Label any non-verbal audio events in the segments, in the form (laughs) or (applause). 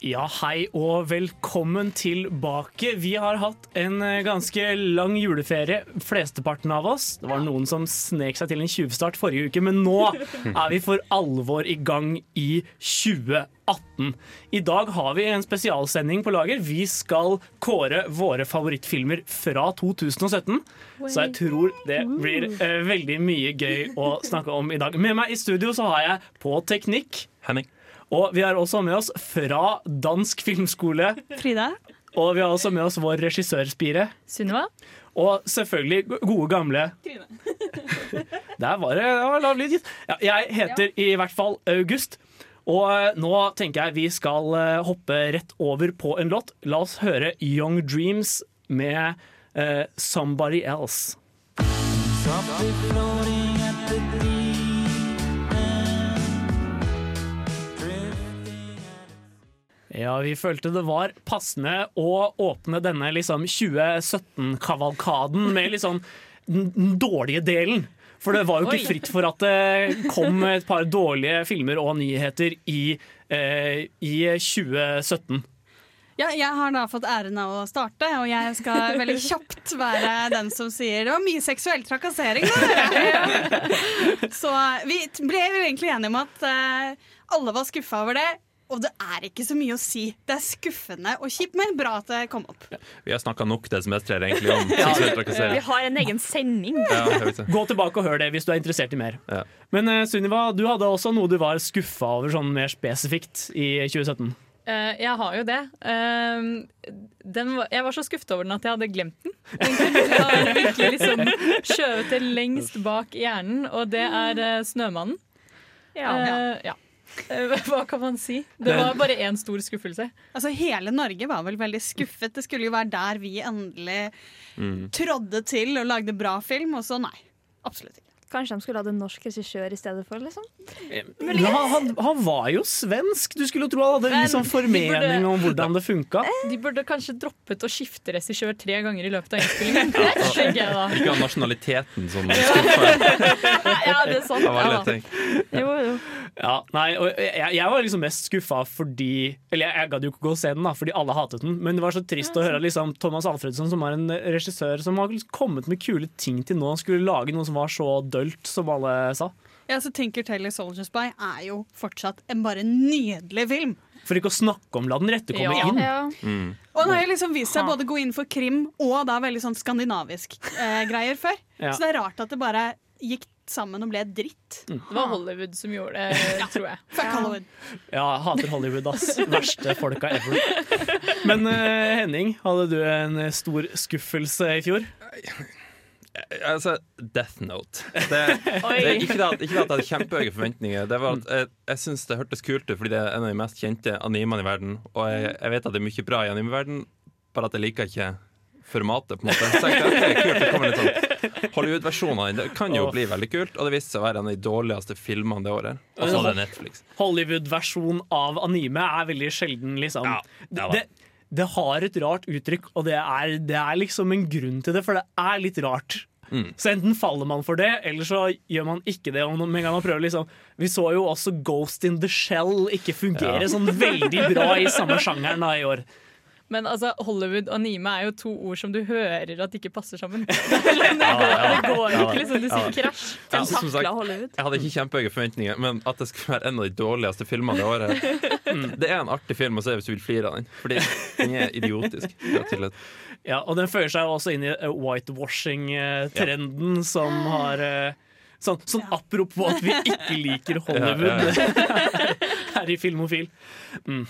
Ja, hei og velkommen tilbake. Vi har hatt en eh, ganske lang juleferie, flesteparten av oss. Det var noen som snek seg til en tjuvstart forrige uke, men nå er vi for alvor i gang i 2018. I dag har vi en spesialsending på lager. Vi skal kåre våre favorittfilmer fra 2017. Så jeg tror det blir eh, veldig mye gøy å snakke om i dag. Med meg i studio så har jeg på teknikk Henning. Og vi har også med oss fra Dansk Filmskole. Frida? Og vi har også med oss vår regissørspire. Sunniva? Og selvfølgelig gode gamle (laughs) Der var det, det var lav lyd. Ja, jeg heter i hvert fall August. Og eh, nå tenker jeg vi skal eh, hoppe rett over på en låt. La oss høre Young Dreams med uh, 'Somebody Else'. Ja, vi følte det var passende å åpne denne liksom 2017-kavalkaden med sånn den den dårlige delen. For det var jo ikke fritt for at det kom et par dårlige filmer og nyheter i, eh, i 2017. Ja, jeg har da fått æren av å starte, og jeg skal veldig kjapt være den som sier det var mye seksuell trakassering. Da. (laughs) Så vi ble egentlig enige om at eh, alle var skuffa over det. Og det er ikke så mye å si. Det er skuffende og kjipt, men bra at det kom opp. Vi har snakka nok det som semesteret egentlig om (laughs) seksuell trakassering. Vi har en egen sending. Ja, jeg. Gå tilbake og hør det hvis du er interessert i mer. Ja. Men uh, Sunniva, du hadde også noe du var skuffa over sånn mer spesifikt i 2017. Uh, jeg har jo det. Uh, den var, jeg var så skuffet over den at jeg hadde glemt den. Den kunne virkelig liksom skjøvet det lengst bak hjernen, og det er uh, Snømannen. Ja. Eh, ja. Eh, hva kan man si? Det var bare én stor skuffelse. Altså Hele Norge var vel veldig skuffet. Det skulle jo være der vi endelig trådde til og lagde bra film, og så nei. Absolutt ikke. Kanskje de skulle hatt en norsk regissør i stedet for? liksom ja, han, han, var jo svensk! Du skulle jo tro han hadde en liksom de formening burde- om hvordan det funka. (laughs) De burde kanskje droppet å skifte regissør tre ganger i løpet av (laughs) innspillingen. Ikke ha nasjonaliteten som skuffer. (laughs) Ja, det er sant. Det var Ja. ting. Jo, jo. Ja, nei, og jeg, jeg var liksom mest skuffa fordi Eller jeg, jeg gadd jo ikke gå og se den, da fordi alle hatet den. Men det var så trist å høre liksom, Thomas Alfredsson, som er en regissør som har kommet med kule ting til nå, skulle lage noe som var så dølt, som alle sa. Ja, så Tinker Taylor Soldier Spy er jo fortsatt en bare nydelig film. For ikke å snakke om La den rette komme Ja. inn. Ja. Mm. Og den har jo liksom vist seg både gå inn for krim og da veldig sånn skandinavisk eh, greier før. Ja. Så det er rart at det bare gikk sammen og ble dritt. Det var Hollywood som gjorde det, (laughs) tror jeg. Fuck Hollywood. Ja, jeg hater Hollywood, ass. Verste folka ever. Men uh, Henning, hadde du en stor skuffelse i fjor? Altså, Death Note. Det, (laughs) det ikke, det at, ikke det at jeg hadde kjempehøye forventninger. Det var at Jeg, jeg syns det hørtes kult ut, fordi det er en av de mest kjente animene i verden. Og jeg, jeg vet at det er mye bra i animeverden, bare at jeg liker ikke formatet. på en måte Så jeg det er kult, det kommer litt sånn (laughs) Hollywood-versjon av den. Kan jo bli veldig kult, og det viste seg å være en av de dårligste filmene det året. Og så hadde Netflix. Hollywood-versjon av anime er veldig sjelden, liksom. Ja, det, det, det har et rart uttrykk, og det er, det er liksom en grunn til det, for det er litt rart. Mm. Så enten faller man for det, eller så gjør man ikke det. Man prøver liksom Vi så jo også Ghost in the Shell ikke fungere Ja. sånn veldig bra i samme sjangeren da i år. Men altså, Hollywood og anime er jo to ord som du hører at ikke passer sammen. (laughs) Det, går, det går ikke, liksom. Du sier krasj. Ja, som sagt, Hollywood. Jeg hadde ikke kjempehøye forventninger, men at det skulle være en av de dårligste filmene det året mm, Det er en artig film å se hvis du vil flire av den, fordi den er idiotisk. Ja, og den føyer seg jo også inn i eh, whitewashing-trenden som har eh, Sånn, ja. apropos at vi ikke liker (laughs) Hollywood (laughs) her i Filmofil. Mm.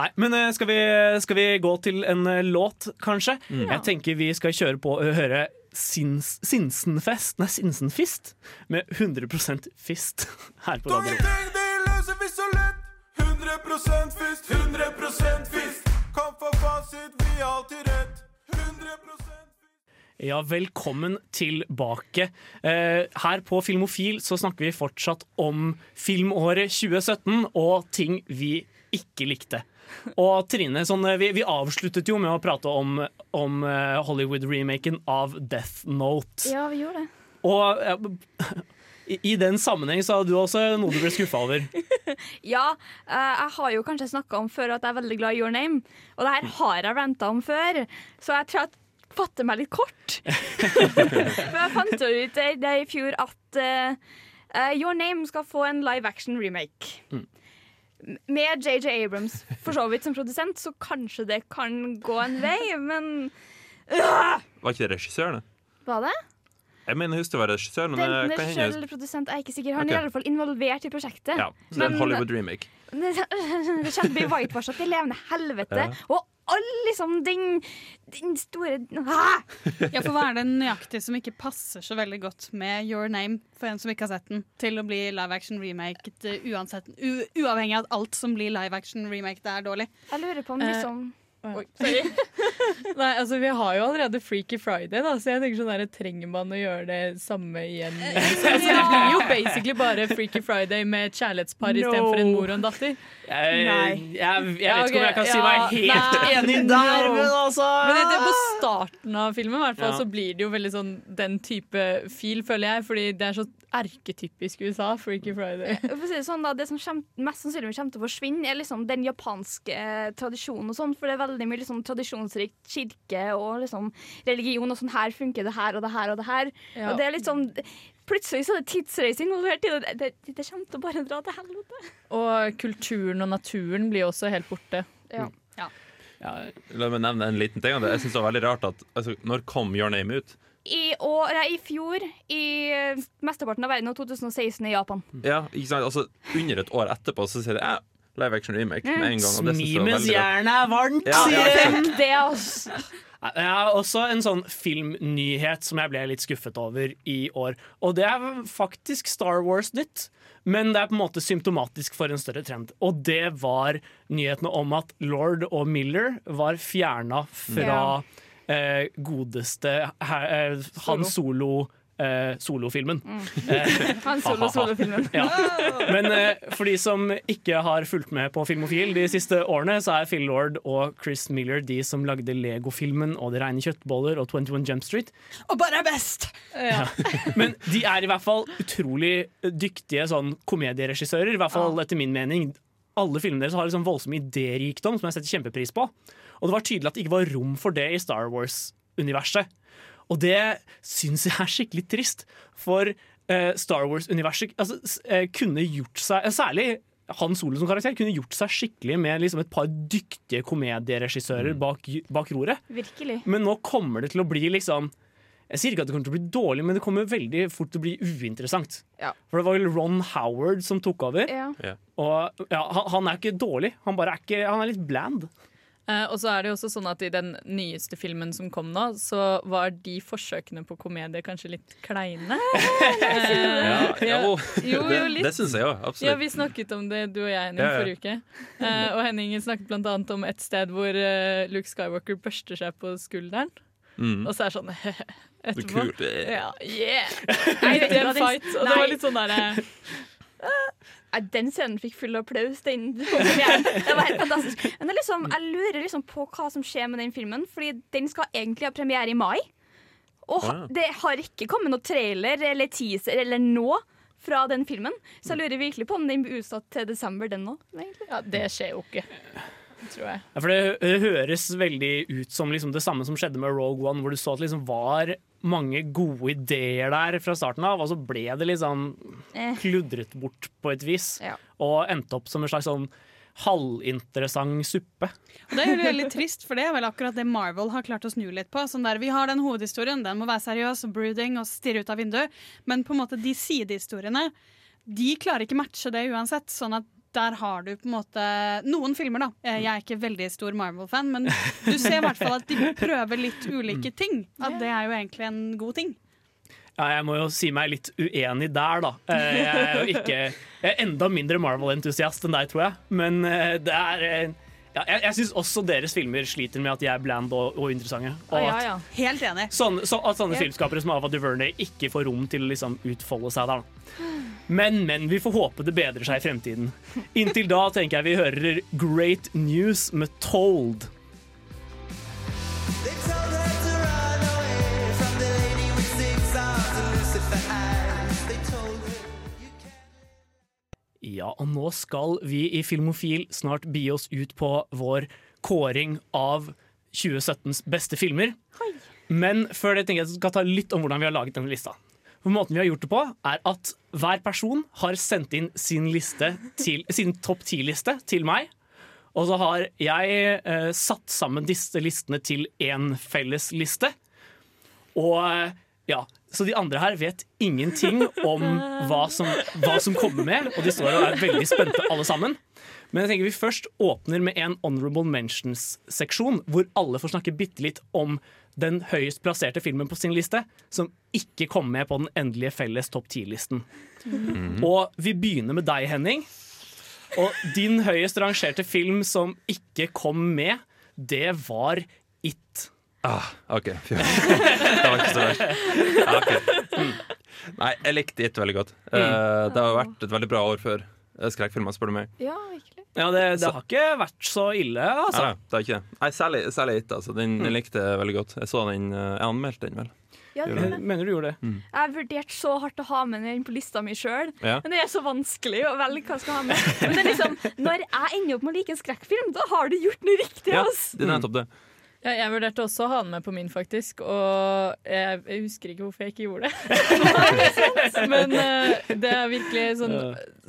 Nei, men eh, skal vi, skal vi gå til en eh, låt, kanskje? Jeg tenker vi skal kjøre på og høre Sins, Sinsenfest Nei, Sinsenfist med 100% Fist (laughs) her på Radio. Det løser vi så lett. 100 100 100 fisk. Kan få fasit, vi har alltid rett. 100 Ja, velkommen tilbake. Eh, her på Filmofil så snakker vi fortsatt om filmåret 2017 og ting vi ikke likte. Og Trine, sånn, eh, vi, vi avsluttet jo med å prate om, om eh, Hollywood-remaken av Death Note. Ja, vi gjorde det. Og eh, i, i den sammenheng så hadde du også noe du ble skuffa over. (laughs) Ja, eh, jeg har jo kanskje snakka om før at jeg er veldig glad i Your Name. Og det her har jeg ranta om før, så jeg tror jeg fatter meg litt kort. (laughs) For jeg fant jo ut det, det i fjor at eh, eh, Your Name skal få en live action remake. Mm. Med JJ Abrams for så vidt som produsent, så kanskje det kan gå en vei, men uh! Var ikke det regissøren? Var det? Jeg mener husk det var regissør, men Den det kan hende produsent er jeg ikke sikker. Han okay. er i alle fall involvert i prosjektet. ja, så det er en Hollywood remake. Det kommer til å bli whitewasha til levende helvete. Og all liksom den, den store ah! Ja, for hva er det nøyaktig som ikke passer så veldig godt med Your Name, for en som ikke har sett den, til å bli live action remaket uansett, uavhengig av at alt som blir live action remaket er dårlig? Jeg lurer på om liksom... liksom Oi, sorry. (laughs) Nei, altså Vi har jo allerede Freaky Friday, da, så jeg tenker sånn der, trenger man å gjøre det samme igjen? (laughs) Altså, det blir jo basically bare Freaky Friday med et kjærlighetspar No. istedenfor en mor og en datter. Jeg, jeg, jeg, Ja, vet ikke om jeg kan si meg ja, helt nei, (laughs) enig der, men altså Men det, det på starten av filmen i hvert fall, Ja. så blir det jo veldig sånn den type feel, føler jeg. Fordi det er så erketypisk USA, Freaky Friday. (laughs) For å si det sånn da, Det som kjem- mest sannsynlig kommer til å forsvinne, er liksom den japanske eh, tradisjonen. og sånn, For det er veldig mye liksom, tradisjonsrikt kirke og liksom religion, og sånn her funker det her og det her og det her. Ja. Og det er litt sånn Plutselig så er det tidsreising involvert i det. Det, det, det kommer til å bare dra til helvete. Og kulturen og naturen blir også helt borte. Ja. La meg nevne en liten ting. Jeg synes det var veldig rart at altså, Når kom Your Name ut? I, år, nei, I fjor, i eh, mesteparten av verden, og 2016 i Japan. Ja, ikke sant? Altså, Under et år etterpå så sier de ja, live action remake med en gang. Jern er varmt, Ja, ja, sier ja. de. Det, altså. Jeg har også en sånn filmnyhet som jeg ble litt skuffet over i år. Og det er faktisk Star Wars-nytt. Men det er på en måte symptomatisk for en større trend. Og det var nyhetene om at Lord og Miller var fjerna fra eh, godeste her, eh, Han Solo. Eh, solofilmen. Mm. Han solo- solofilmen. ja. Men eh, for de som ikke har fulgt med på Filmofil de siste årene, så er Phil Lord og Chris Miller de som lagde Lego-filmen og Det regner kjøttboller og 21 Jump Street. Og bare er best! (laughs) Men de er i hvert fall utrolig dyktige sånn komedieregissører, i hvert fall etter min mening. Alle filmene deres har liksom voldsom idérikdom, som jeg setter kjempepris på. Og det var tydelig at det ikke var rom for det i Star Wars-universet. Og det syns jeg er skikkelig trist, for eh, Star Wars-universet altså, eh, kunne gjort seg eh, Særlig Han Solo som karakter kunne gjort seg skikkelig med liksom, et par dyktige komedieregissører bak, bak roret. Virkelig. Men nå kommer det til å bli liksom Jeg sier ikke at det kommer til å bli dårlig, men det kommer veldig fort til å bli uinteressant. Ja. For det var vel Ron Howard som tok over. Ja. Og ja, han, han er ikke dårlig, han bare er, ikke, han er litt bland. Eh, og så er det jo også sånn at I den nyeste filmen som kom nå, så var de forsøkene på komedie kanskje litt kleine. (laughs) Ja, ja, jo. jo, litt. det syns jeg òg. Ja, Vi snakket om det, du og jeg, Henning, Ja, ja. forrige uke. Eh, og Henning snakket annet om et sted hvor eh, Luke Skywalker børster seg på skulderen. Mm. Og så er det sånn (laughs) etterpå. kult. Ja, yeah! Det en den- fight. Og det var litt sånn derre (laughs) Den scenen fikk full applaus. Den, (laughs) det var helt fantastisk. Men det er liksom, jeg lurer liksom på hva som skjer med den filmen, Fordi den skal egentlig ha premiere i mai. Og ha- Ah. det har ikke kommet noen trailer eller teaser eller nå fra den filmen. Så jeg lurer virkelig på om den blir utsatt til desember, den òg. Ja, det skjer jo ikke, tror jeg. Ja, for det hø- høres veldig ut som liksom det samme som skjedde med Rogue One, hvor du så at det liksom var mange gode ideer der fra starten av, og så ble det liksom Eh. kludret bort på et vis. Ja. Og endte opp som en slags sånn halvinteressant suppe. Og det er jo veldig trist, for det er vel akkurat det Marvel har klart å snu litt på. Sånn der, Vi har den hovedhistorien, den må være seriøs og brooding og stirre ut av vinduet. Men på en måte de sidehistoriene de klarer ikke matche det uansett. Sånn at der har du på en måte Noen filmer, da. Jeg er ikke veldig stor Marvel-fan, men (laughs) du ser i hvert fall at de prøver litt ulike ting. At det er jo egentlig en god ting. Ja, jeg må jo si meg litt uenig der, da. Eh, Jeg er jo ikke jeg er enda mindre Marvel-entusiast enn deg, tror jeg. Men eh, det er eh, ja, Jeg, jeg syns også deres filmer sliter med at de er bland og, og interessante. Og Ja, ja. Helt enig. sånne, så, at sånne filmskapere som Ava DuVernay ikke får rom til å liksom utfolde seg der. da. (gasps) Men, men vi får håpe det bedrer seg i fremtiden. Inntil da tenker jeg vi hører Great News med Told. Ja, og nå skal vi i Filmofil snart bi oss ut på vår kåring av 2017s beste filmer. Men før det tenker jeg at skal ta litt om hvordan vi har laget denne lista. For Måten vi har gjort det på, er at hver person har sendt inn sin, til, sin topp ti-liste til meg. Og så har jeg eh, satt sammen disse listene til én felles liste. Og eh, ja, Så de andre her vet ingenting om hva som, hva som kommer med, og de står og er veldig spente alle sammen. Men jeg tenker vi først åpner med en honorable mentions-seksjon, hvor alle får snakke bitte litt om den høyest plasserte filmen på sin liste, som ikke kom med på den endelige felles topp 10-listen. Og vi begynner med deg, Henning. Og din høyest rangerte film som ikke kom med, det var It. Ah, OK. (laughs) Det var ikke så verst. Ah, okay. Mm. Nei, jeg likte It veldig godt. Uh, det har vært et veldig bra år for skrekkfilmer, spør du meg. Ja, virkelig. Ja, det, det har ikke vært så ille, altså. Nei, det har ikke det. Nei, særlig, særlig ikke. Altså. Den, mm. likte jeg veldig godt. Jeg så den, eh, jeg anmeldte den vel. Ja, det det. Mener du gjorde det? Mm. Jeg har vurdert så hardt å ha med den på lista mi sjøl, Ja. men det er så vanskelig å velge hva jeg skal ha med. Men det er liksom, når jeg ender opp med å like en skrekkfilm, da har du gjort noe riktig. Ja, det er nettopp det. Ja, jeg vurderte også å ha den med på min, faktisk. Og jeg, jeg husker ikke hvorfor jeg ikke gjorde det. (laughs) Men uh, det er virkelig sånn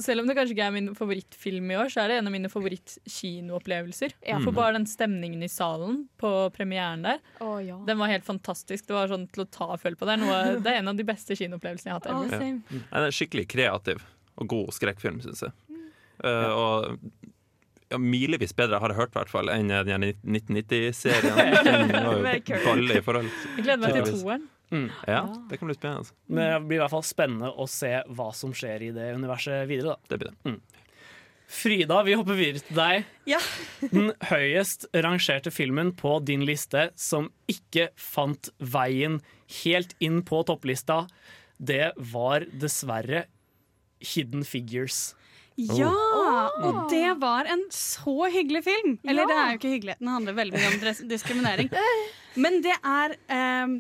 Selv om det kanskje ikke er min favorittfilm i år, så er det en av mine favorittkinoopplevelser. Ja. For bare den stemningen i salen på premieren der, oh, ja. den var helt fantastisk. Det var sånn til å ta og føle på. Det er, noe, det er en av de beste kinoopplevelsene jeg har hatt. Oh, ja. Den er skikkelig kreativ og god skrekkfilm, syns jeg. Eh, og ja, milevis bedre, har jeg hørt, hvert fall, enn den 1990-serien. (laughs) Den var Med jo Kurt. balle i forhold. Jeg gleder meg til toeren. toeren. Ja, det kan bli spennende. Men det blir i hvert fall spennende å se hva som skjer i det universet videre. da. Det blir det. Frida, vi hopper videre til deg. Ja. (laughs) Den høyest rangerte filmen på din liste som ikke fant veien helt inn på topplista, det var dessverre Hidden Figures. Ja! Og det var en så hyggelig film. Eller det er jo ikke hyggelig, den handler veldig mye om diskriminering. Men det er eh,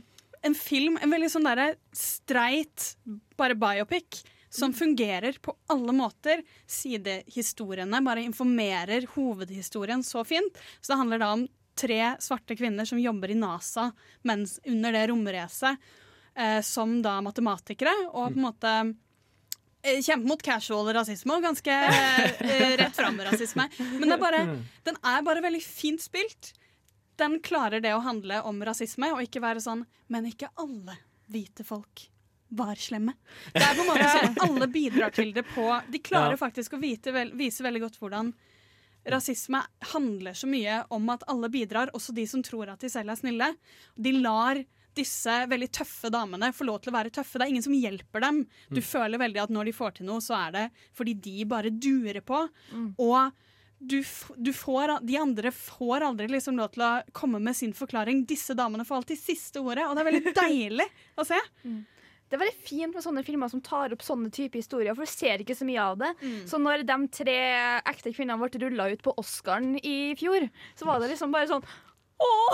en film, en veldig sånn derre streit, bare biopic. Som fungerer på alle måter. Sidehistoriene bare informerer hovedhistorien så fint. Så det handler da om tre svarte kvinner som jobber i NASA mens under det romracet, eh, som da matematikere. Og på en måte kjempe mot casual rasisme og ganske eh, (laughs) rett fram rasisme. Men det er bare, den er bare veldig fint spilt. Den klarer det å handle om rasisme og ikke være sånn Men ikke alle hvite folk var slemme. Det er på en måte sånn (laughs) Alle bidrar til det på De klarer faktisk å vite, vise veldig godt hvordan rasisme handler så mye om at alle bidrar, også de som tror at de selv er snille. De lar disse veldig tøffe damene får lov til å være tøffe. Det er ingen som hjelper dem. Du føler veldig at når de får til noe, så er det fordi de bare durer på. Og du, du får, de andre får aldri liksom lov til å komme med sin forklaring. Disse damene får alltid siste ordet, og det er veldig (laughs) deilig å se. Det er veldig fint med sånne filmer som tar opp sånne type historier, for du ser ikke så mye av det. Så når de tre ekte kvinnene ble rulla ut på Oscaren i fjor, så var det liksom bare sånn Åh!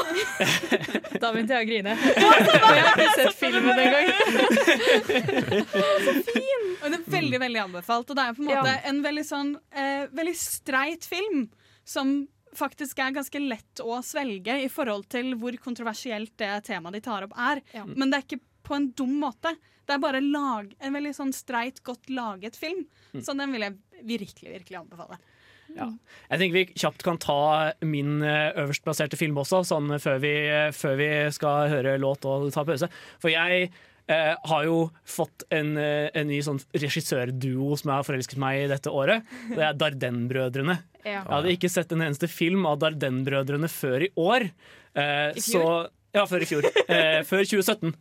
Da begynte jeg å grine. For jeg har ikke sett filmen engang. Og den er veldig veldig anbefalt. Og det er på en måte Ja. en veldig sånn eh, Veldig streit film som faktisk er ganske lett å svelge i forhold til hvor kontroversielt det temaet de tar opp, er. Ja. Men det er ikke på en dum måte. Det er bare lag, en veldig sånn streit, godt laget film. Så den vil jeg virkelig, virkelig anbefale. Ja. Jeg tenker vi kjapt kan ta min Øverstplasserte film også, sånn før vi, før vi skal høre låt og ta pause. For jeg eh, har jo fått en, eh, en ny sånn regissørduo som jeg har forelsket meg i dette året. Det er Darden-brødrene. Ja. Jeg hadde ikke sett en eneste film av Darden-brødrene før i år. Eh, I så fjor? Ja, før i fjor. Eh, før 2017.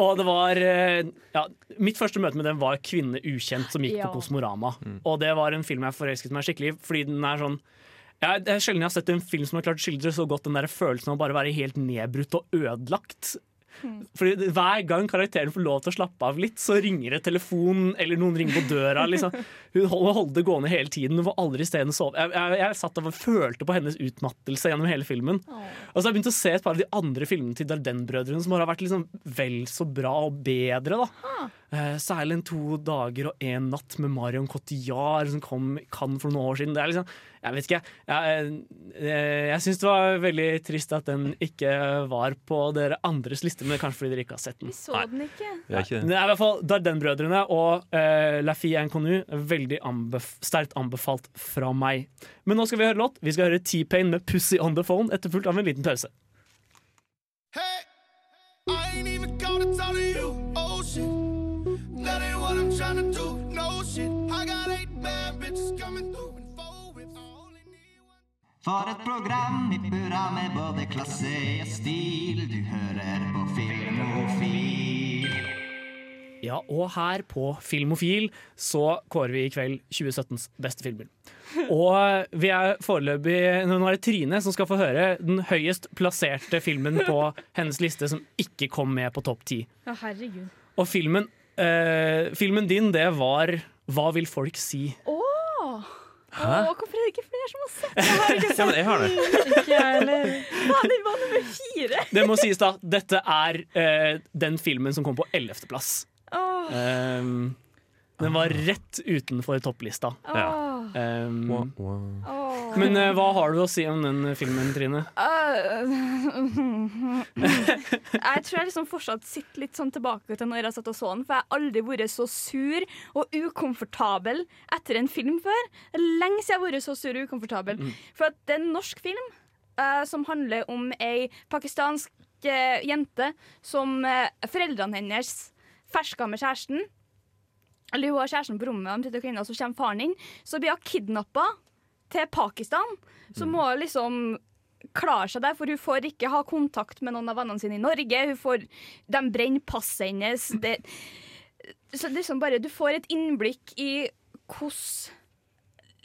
Og det var eh, ja, Mitt første møte med den var 'Kvinne ukjent', som gikk Ja. på Kosmorama. Og det var en film jeg forelsket meg skikkelig fordi den er sånn jeg, Det er sjelden jeg har sett en film som har klart å skildre så godt den der følelsen av å bare være helt nedbrutt og ødelagt. Fordi Hver gang karakteren får lov til å slappe av litt, så ringer det telefon, eller noen ringer på døra. Liksom. Hun holder det gående hele tiden. Hun var aldri stedene sove. Jeg, jeg, jeg satt og følte på hennes utmattelse gjennom hele filmen. Og så har jeg begynt å se et par av de andre filmene til Darden-brødrene som har vært liksom vel så bra og bedre. da Eh, Særlig en to dager og en natt med Marion Cotillard som kom Cannes for noen år siden. Det er liksom, jeg vet ikke, jeg, jeg, jeg syns det var veldig trist at den ikke var på dere andres liste, men kanskje fordi dere ikke har sett den. Vi så den ikke. Vi er ikke Det er i hvert fall Darden-brødrene og uh, La Fille Inconnue. Veldig anbef sterkt anbefalt fra meg. Men nå skal vi høre låt. Vi skal høre T-Pain med 'Pussy On The Phone' etterfulgt av en liten pause. I ain't even gonna tell you. Shit. That ain't what I'm trying to do. No shit. I got eight bad bitches coming through and four whips. I only need one. For et program i burra med både klasse og stil. Du hører på Filmofil. Ja, og her på Filmofil så kårer vi i kveld 2017s beste filmer. Og vi er foreløpig Nå er det Trine som skal få høre den høyest plasserte filmen på hennes liste som ikke kom med på topp ti. Ja, herregud. Og filmen, eh, filmen din, det var Hva vil folk si? Åh! Hæ? Åh, hvorfor er det ikke flere som har sett den? (laughs) Jeg har ikke Ja, men jeg har det. Ikke jeg heller. Faen, den var nummer fire! Det må sies da, dette er eh, den filmen som kom på ellevteplass. Åh. Um, den var rett utenfor topplista. Åh. Um, Åh. men uh, hva har du å si om den filmen, Trine? (laughs) (laughs) jeg tror jeg liksom fortsatt sitter litt sånn tilbake til når jeg satt og så den, for jeg har aldri vært så sur og ukomfortabel etter en film før. Lenge siden jeg har vært så sur og ukomfortabel. For at det er en norsk film uh, som handler om ei pakistansk jente som foreldrene hennes ferska med kjæresten. Eller hun har kjæresten på rommet, og de sitter og kliner, og så kommer faren inn. Så blir hun kidnappa til Pakistan. Så må hun liksom klare seg der, for hun får ikke ha kontakt med noen av vennene sine i Norge. Hun får, de brenner passet hennes. Det, så liksom bare, du får et innblikk i hvordan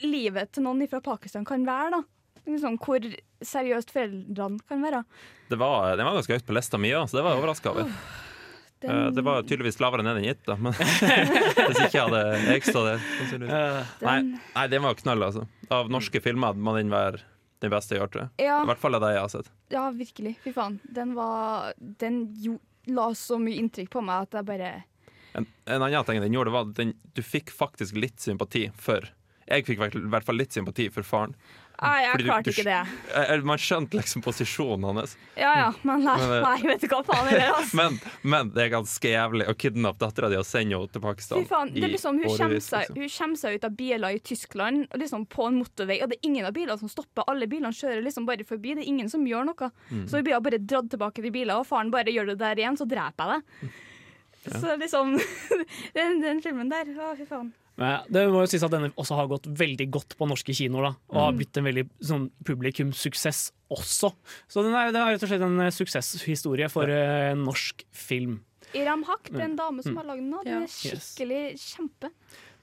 livet til noen fra Pakistan kan være. da. Liksom, hvor seriøst foreldrene kan være. Det var, den var ganske høyt på lista mi så det var jeg overraska over. Den- Eh, Det var tydeligvis lavere enn gitt, da. Men (laughs) hvis ikke hadde jeg stått der. sannsynligvis. Nei, Den- nei, den var knall, altså. Av norske filmer må den være den beste jeg har hørt. Ja. I hvert fall av de jeg har sett. Ja, virkelig. Fy faen. Den var Den jo, la så mye inntrykk på meg at jeg bare En, en annen ting den gjorde, var at den, du fikk faktisk litt sympati for Jeg fikk i hvert fall litt sympati for faren. Nei, jeg Fordi klarte du ikke det. Eh, eh, Man skjønte liksom posisjonen hans. Ja ja, men nei, eh, nei vet du hva faen er altså. (laughs) Men, men det er ganske jævlig å kidnappe dattera di og sende henne til Pakistan. Fy faen, det er liksom, hun, kommer seg, liksom. hun kommer seg ut av biler i Tyskland liksom på en motorvei, og det er ingen av bilene som stopper. Alle bilene kjører liksom bare forbi. Det er ingen som gjør noe. Mm. Så hun blir bare dratt tilbake til biler, og faren bare gjør det der igjen, så dreper jeg deg. Så liksom (laughs) den, den filmen der, å fy faen. Men det må jo sies at denne også har gått veldig godt på norske kinoer. da Og har Mm. blitt en veldig sånn, publikumssuksess også. Så den er, den er rett og slett en eh, suksesshistorie for uh, norsk film. Iram Haq, det er en Mm. dame som Mm. har lagd den nå. Den er skikkelig kjempe.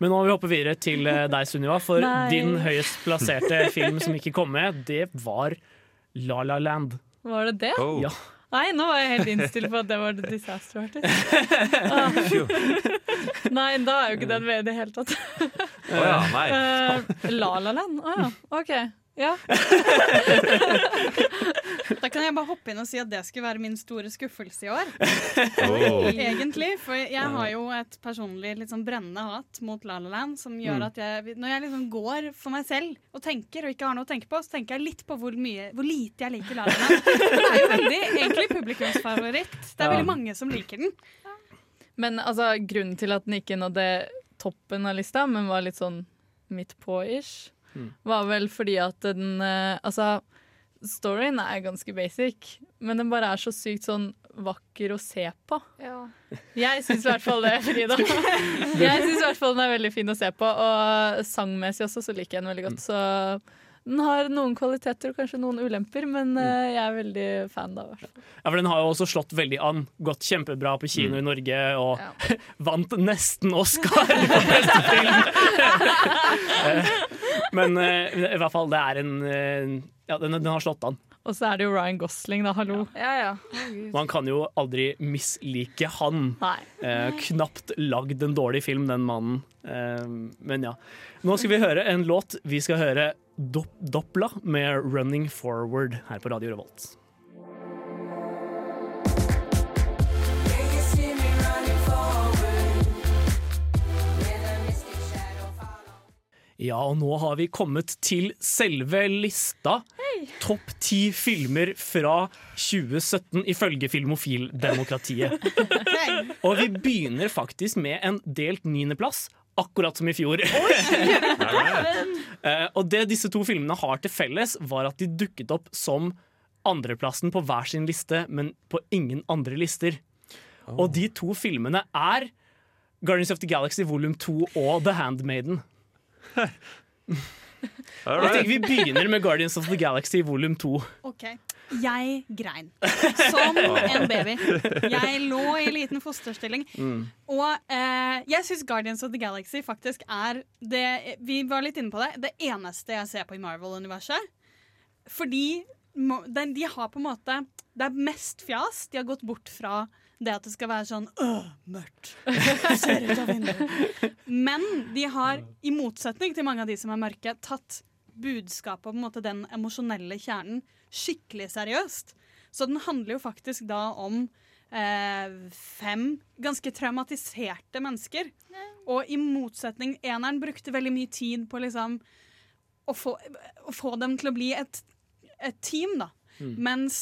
Men nå må vi hoppe videre til eh, deg, Sunniva. For Nei. din høyest plasserte film som ikke kom med, det var La La Land. Var det det? Ja. Nei, nå var jeg helt innstilt på at det var The Disaster Artist. Ah. (laughs) Nei, da er jo ikke den med i det hele tatt. Å ja, nei. Uh, La La Land? Å ja, OK. Ja. (laughs) Da kan jeg bare hoppe inn og si at det skulle være min store skuffelse i år. Oh. (laughs) Egentlig. For jeg har jo et personlig litt sånn brennende hat mot La La Land, som gjør Mm. at jeg, når jeg liksom går for meg selv og tenker, og ikke har noe å tenke på, så tenker jeg litt på hvor, mye, hvor lite jeg liker La La Land. Det er jo veldig egentlig publikumsfavoritt. Det er veldig mange som liker den. Men altså, grunnen til at den ikke nådde toppen av lista, men var litt sånn midt på-ish. Var vel fordi at den eh, Altså, storyen er ganske basic, men den bare er så sykt sånn vakker å se på. Ja. Jeg syns i hvert fall det, Frida. Jeg syns i hvert fall den er veldig fin å se på, og sangmessig også så liker jeg den veldig godt. Så Den har noen kvaliteter og kanskje noen ulemper, men uh, jeg er veldig fan da. i hvert fall. Ja, for Den har jo også slått veldig an. Gått kjempebra på kino i Norge og (laughs) vant nesten Oscar for beste film! (laughs) Men eh, i hvert fall, det er en eh, Ja, den, den har slått an. Og så er det jo Ryan Gosling, da. Hallo. Ja, ja. Man kan jo aldri mislike han. Nei. Eh, knapt lagd en dårlig film, den mannen. Eh, men ja. Nå skal vi høre en låt. Vi skal høre Dop Doppla med 'Running Forward' her på Radio Revolt. Ja, og nå har vi kommet til selve lista. Topp ti filmer fra 2017 ifølge Filmofildemokratiet. (laughs) Og vi begynner faktisk med en delt niendeplass, akkurat som i fjor. (laughs) Eh, og det disse to filmene har til felles, var at de dukket opp som andreplassen på hver sin liste, men på ingen andre lister. Og de to filmene er Guardians of the Galaxy volum 2 og The Handmaiden. (laughs) Jeg tenker Vi begynner med Guardians of the Galaxy volum 2. Ok, Jeg grein som en baby. Jeg lå i liten fosterstilling. Mm. Og eh, jeg syns Guardians of the Galaxy faktisk er det Vi var litt inne på det. Det eneste jeg ser på i Marvel-universet. Fordi de har på en måte Det er mest fjas. De har gått bort fra det at det skal være sånn øh, mørkt. (laughs) Ser ut av vinduet. Men de har, i motsetning til mange av de som er mørke, tatt budskapet og på en måte den emosjonelle kjernen skikkelig seriøst. Så den handler jo faktisk da om eh, fem ganske traumatiserte mennesker. Og i motsetning Eneren brukte veldig mye tid på liksom å få, å få dem til å bli et, et team, da. Mm. Mens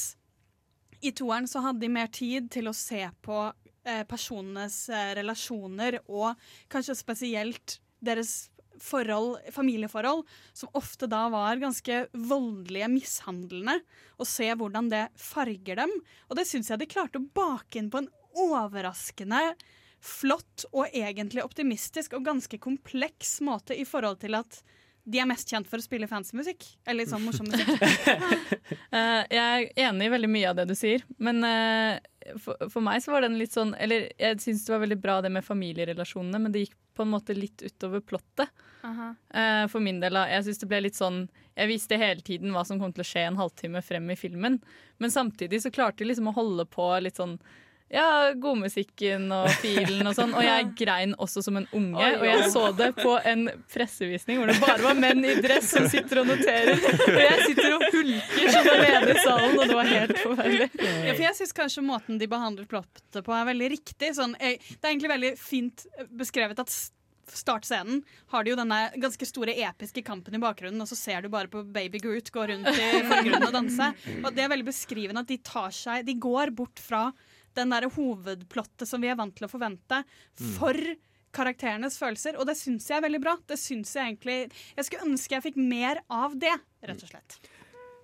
i toeren så hadde de mer tid til å se på eh, personenes eh, relasjoner, og kanskje spesielt deres forhold, familieforhold, som ofte da var ganske voldelige, mishandlende, og se hvordan det farger dem. Og det syns jeg de klarte å bake inn på en overraskende flott og egentlig optimistisk og ganske kompleks måte i forhold til at de er mest kjent for å spille fancymusikk. Eller sånn morsom musikk. uh, (laughs) jeg er enig i veldig mye av det du sier, men uh, for, for meg så var den litt sånn Eller jeg syns det var veldig bra det med familierelasjonene, men det gikk på en måte litt utover plottet. Eh, for min del. Jeg synes det ble litt sånn Jeg visste hele tiden hva som kom til å skje en halvtime frem i filmen, men samtidig så klarte de liksom å holde på litt sånn ja, godmusikken og filen og sånn. Og jeg grein også som en unge. Og jeg så det på en pressevisning hvor det bare var menn i dress som sitter og noterer. Og jeg sitter og hulker som alene i salen, og det var helt forferdelig. Ja, for jeg syns kanskje måten de behandler plottet på, er veldig riktig. Sånn, jeg, det er egentlig veldig fint beskrevet at startscenen har de jo denne ganske store episke kampen i bakgrunnen, og så ser du bare på Baby Groot gå rundt i forgrunnen og danse. Og det er veldig beskrivende at de tar seg De går bort fra den der hovedplottet som vi er vant til å forvente, Mm. for karakterenes følelser. Og det syns jeg er veldig bra. Det syns Jeg egentlig Jeg skulle ønske jeg fikk mer av det, rett og slett.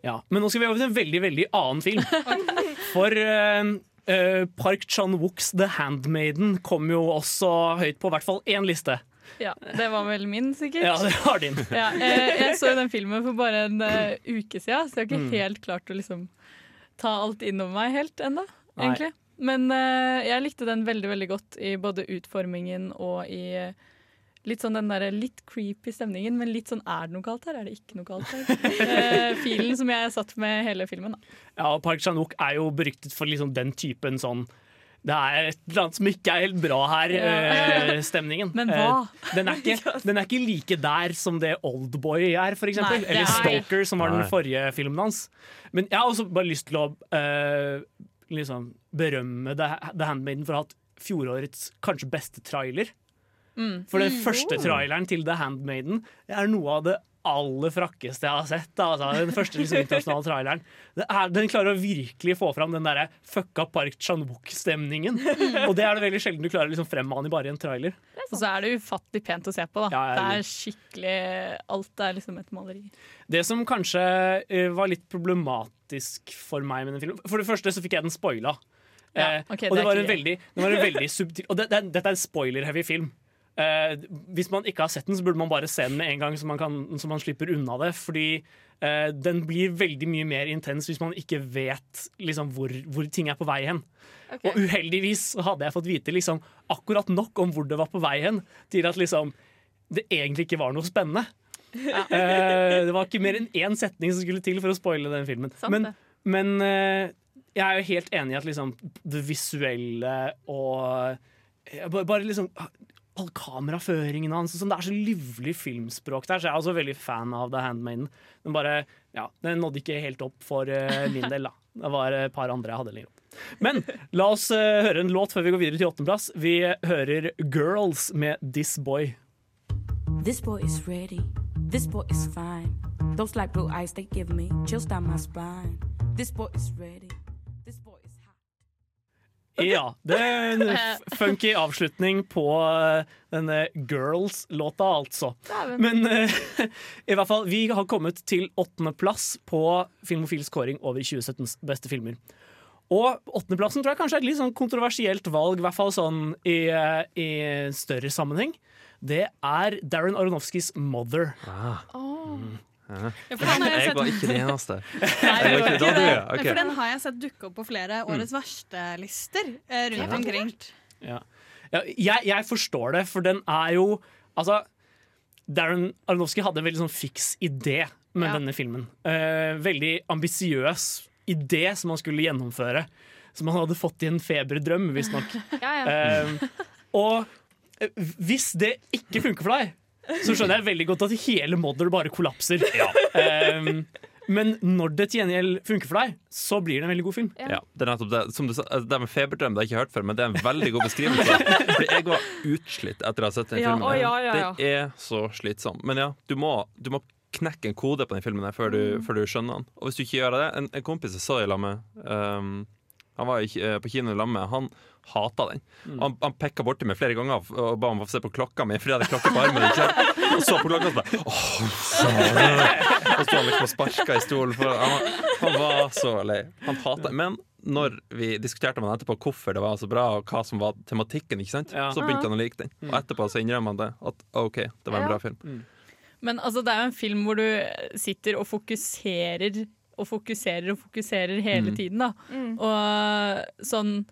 Ja, Men nå skal vi over til en veldig veldig annen film. (laughs) For uh, uh, Park Chan-wooks The Handmaiden kom jo også høyt på i hvert fall én liste. Ja, Det var vel min, sikkert. Ja, det var din. Ja, jeg, jeg så den filmen for bare en uh, uke siden, så jeg har ikke Mm. helt klart å liksom ta alt innover meg helt ennå, Nei. Men uh, jeg likte den veldig veldig godt i både utformingen og i eh, litt sånn den der litt creepy stemningen, men litt sånn er det noe galt her, er det ikke noe galt her? (laughs) Eh, filen som jeg satt med hele filmen. Da. Ja, og Park Chan-wook er jo beryktet for liksom den typen sånn det er et eller annet som ikke er helt bra her, Ja. eh, stemningen. Men hva? Den, er ikke, (laughs) den er ikke like der som det Oldboy er, for eksempel. Eller Stalker, Stoker, som var den forrige filmen hans. Men jeg har også bare lyst til å eh, liksom berømme The, The Handmaiden for å ha hatt fjorårets kanskje beste trailer. Mm. For den Mm. første traileren til The Handmaiden er noe av det aller frakkeste jeg har sett. Altså, den første liksom, internasjonale traileren det er, Den klarer å virkelig få fram den der fucka Park Chan-wook-stemningen. Mm. Og det er det veldig sjelden du klarer å liksom, fremmane i bare en trailer. Og så er det ufattelig pent å se på. Da. Ja, det er skikkelig Alt er liksom et maleri. Det som kanskje uh, var litt problematisk for meg med den filmen For det første så fikk jeg den spoila. Ja, Eh, og det det var en veldig, det var en veldig subtil Og det, det, dette er en spoiler-heavy film. Eh, Hvis man ikke har sett den, så burde man bare se den med en gang, så man, kan, så man slipper unna det. Fordi eh, den blir veldig mye mer intens hvis man ikke vet liksom, hvor, hvor ting er på vei hen. Okay. Og uheldigvis hadde jeg fått vite liksom, akkurat nok om hvor det var på vei hen, til at liksom, det egentlig ikke var noe spennende. (laughs) Eh, det var ikke mer enn én setning som skulle til for å spoile den filmen. Sant Men, men eh, jeg er jo helt enig i at liksom, det visuelle og eh, bare liksom all kameraføringen hans sånn, Det er så livlig filmspråk der, så jeg er også veldig fan av The Handmaiden. Men bare, ja, den nådde ikke helt opp for uh, min del, da. Det var et par andre jeg hadde lenger opp. Men la oss uh, høre en låt før vi går videre til åttendeplass. Vi hører Girls med This Boy. This boy is ready. This boy is fine. Those light blue eyes they give me chills down my spine. This boy is ready. Ja, det er en funky avslutning på eh, denne Girls-låta, altså. Men eh, (laughs) i hvert fall, vi har kommet til åttendeplass på Filmofils kåring over 2017s beste filmer. Og åttendeplassen tror jeg kanskje er et litt sånn kontroversielt valg, i hvert fall sånn i, eh, i større sammenheng. Det er Darren Aronofskys 'Mother'. Ah. den jeg Jeg var ikke den eneste. (laughs) Nei, ikke det. Det. Okay. For den har jeg sett dukke opp på flere årets verste-lister eh, rundt omkring. Ja. Ja, jeg, jeg forstår det, for den er jo Altså, Darren Aronofsky hadde en veldig sånn fiks idé med Ja. denne filmen. Uh, veldig ambisiøs idé som han skulle gjennomføre. Som han hadde fått i en feberdrøm, visstnok. (laughs) Ja, ja. Uh, og hvis det ikke funker for deg, så skjønner jeg veldig godt at hele Mother bare kollapser. Eh, men når det til gjengjeld funker for deg, så blir det en veldig god film. Ja, det er nettopp det. Som du sa, altså, det med feberdrøm det har jeg ikke hørt før, men det er en veldig god beskrivelse. (laughs) Fordi jeg var utslitt etter å ha sett den Ja, filmen. å, ja, ja, ja. Det er så slitsom. Men ja, du må, du må knekke en kode på den filmen her før du, Mm. før du skjønner den. Og hvis du ikke gjør det En, en kompis jeg så i lag med um, Han var eh, på kino sammen med Han hata den. Mm. Han, han pekka borti meg flere ganger og ba om å få se på klokka mi, fordi jeg hadde klokke på armen. Ikke? Og så på klokka og så bare Åh. Og så han liksom og sparka i stolen. For han, han var så lei. Han hata Men når vi diskuterte med han etterpå hvorfor det var så bra, og hva som var tematikken, ikke sant? Ja. så begynte han å like den. Og etterpå så innrømmer han det. At OK, det var en bra film. Men altså, det er jo en film hvor du sitter og fokuserer og fokuserer og fokuserer hele Mm. tiden. Da. Og sånn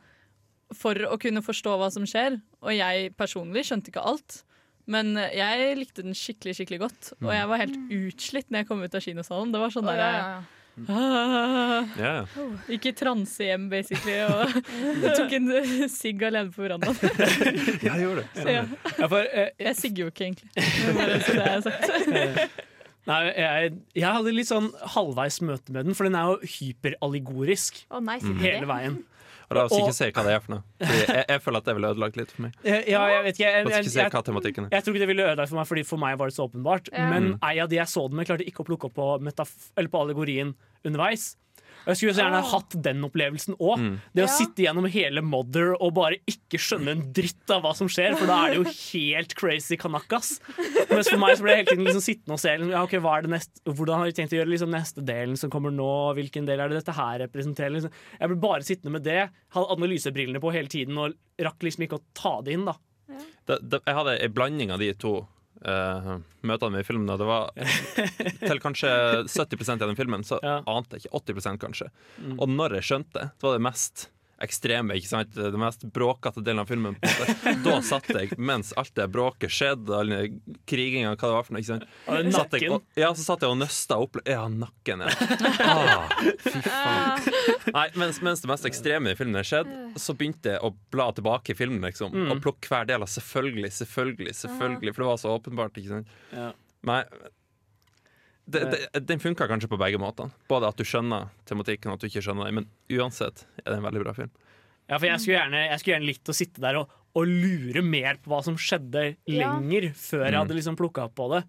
For å kunne forstå hva som skjer. Og jeg personlig skjønte ikke alt. Men jeg likte den skikkelig skikkelig godt. Og jeg var helt utslitt når jeg kom ut av kinosalen. Det var sånn oh, der, ja, ja. Ah, (laughs) yeah. Ikke transehjem, transe hjem, basically, og (laughs) (laughs) tok en sigg alene på verandaen. Ja, jeg gjorde det. Så, ja. Eh, Jeg sigger jo ikke, egentlig. Bare så det er sagt. Nei, jeg, jeg hadde litt sånn halvveis møte med den, for den er jo hyperallegorisk oh, nei, Mm. hele veien. Og la oss ikke se hva det er for noe. (laughs) Fordi jeg, jeg føler at det ville ødelagt litt for meg. Ja, jeg vet ikke. Jeg, jeg, jeg, jeg tror ikke det ville ødelagt for meg, Fordi for meg var det så åpenbart. Ja. Men Mm. ei av de jeg så den med, klarte ikke å plukke opp på, metaf eller på allegorien underveis. Jeg skulle så gjerne hatt den opplevelsen òg. Mm. Det å Ja. sitte gjennom hele Mother og bare ikke skjønne en dritt av hva som skjer, for da er det jo helt crazy kanakas. Mens for meg så ble jeg hele tiden liksom sittende og se liksom, ja, okay, hva er det neste, hvordan har de tenkt å gjøre liksom, neste delen som kommer nå. Hvilken del er det dette her representerer? Liksom. Jeg ble bare sittende med det, hadde analysebrillene på hele tiden og rakk liksom ikke å ta det inn. da det, det, jeg hadde en blanding av de to eh, møtene med i filmen. Og det var (laughs) til kanskje 70% av den filmen, så Ja. ante jeg ikke 80 kanskje. Mm. Og når jeg skjønte det, det var det mest ekstreme, ikke sant? det mest bråkete delen av filmen. På. Da satt jeg, mens alt det bråket skjedde, all kriginga, hva det var for noe. ikke sant? Satt jeg, og, ja, så satt jeg og nøsta opp Ja, nakken, ja. Ah, fy faen. Nei, mens, mens det mest ekstreme i filmen skjedde, så begynte jeg å bla tilbake i filmen liksom, Mm. og plukke hver del av selvfølgelig, selvfølgelig, selvfølgelig, for det var så åpenbart. ikke sant? Ja. Nei, det, det, den funka kanskje på begge måtene. Både at du skjønner tematikken, og at du ikke skjønner den. Men uansett er det en veldig bra film. Ja, for jeg skulle gjerne, jeg skulle gjerne likt å sitte der og, og lure mer på hva som skjedde Ja. lenger, før jeg Mm. hadde liksom plukka opp på det.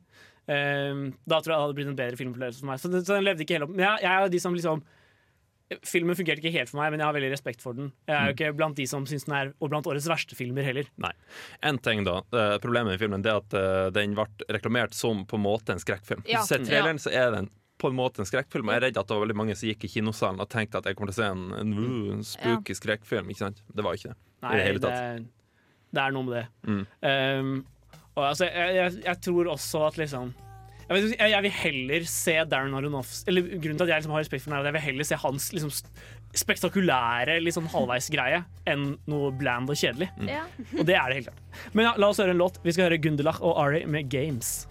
Um, da tror jeg det hadde blitt en bedre filmopplevelse for meg. Så, så den levde ikke helt opp. Men jeg, jeg er jo de som liksom Filmen fungerte ikke helt for meg, men jeg har veldig respekt for den. Jeg er jo Mm. ikke blant de som syns den er Og blant årets verste filmer heller. Nei. En ting da, eh, Problemet med filmen Det er at eh, den ble reklamert som på en måte en skrekkfilm. Ja. Hvis du ser traileren, så er den på en måte en skrekkfilm. Og jeg er redd at det var veldig mange som gikk i kinosalen og tenkte at jeg kommer til å se en, en, uh, en spooky skrekkfilm. Ikke sant? Det var ikke det. Nei, det hele det, tatt. det er noe med det. Mm. Um, Og altså, jeg, jeg, jeg tror også at liksom jeg, vet, jeg, jeg vil heller se Darren Aronofsky Eller Grunnen til at jeg liksom har respekt for den, er at jeg vil heller se hans liksom, spektakulære liksom, halvveisgreie enn noe bland og kjedelig. Ja. Og det er det helt klart. Men ja, la oss høre en låt. Vi skal høre Gundelach og Ari med 'Games'.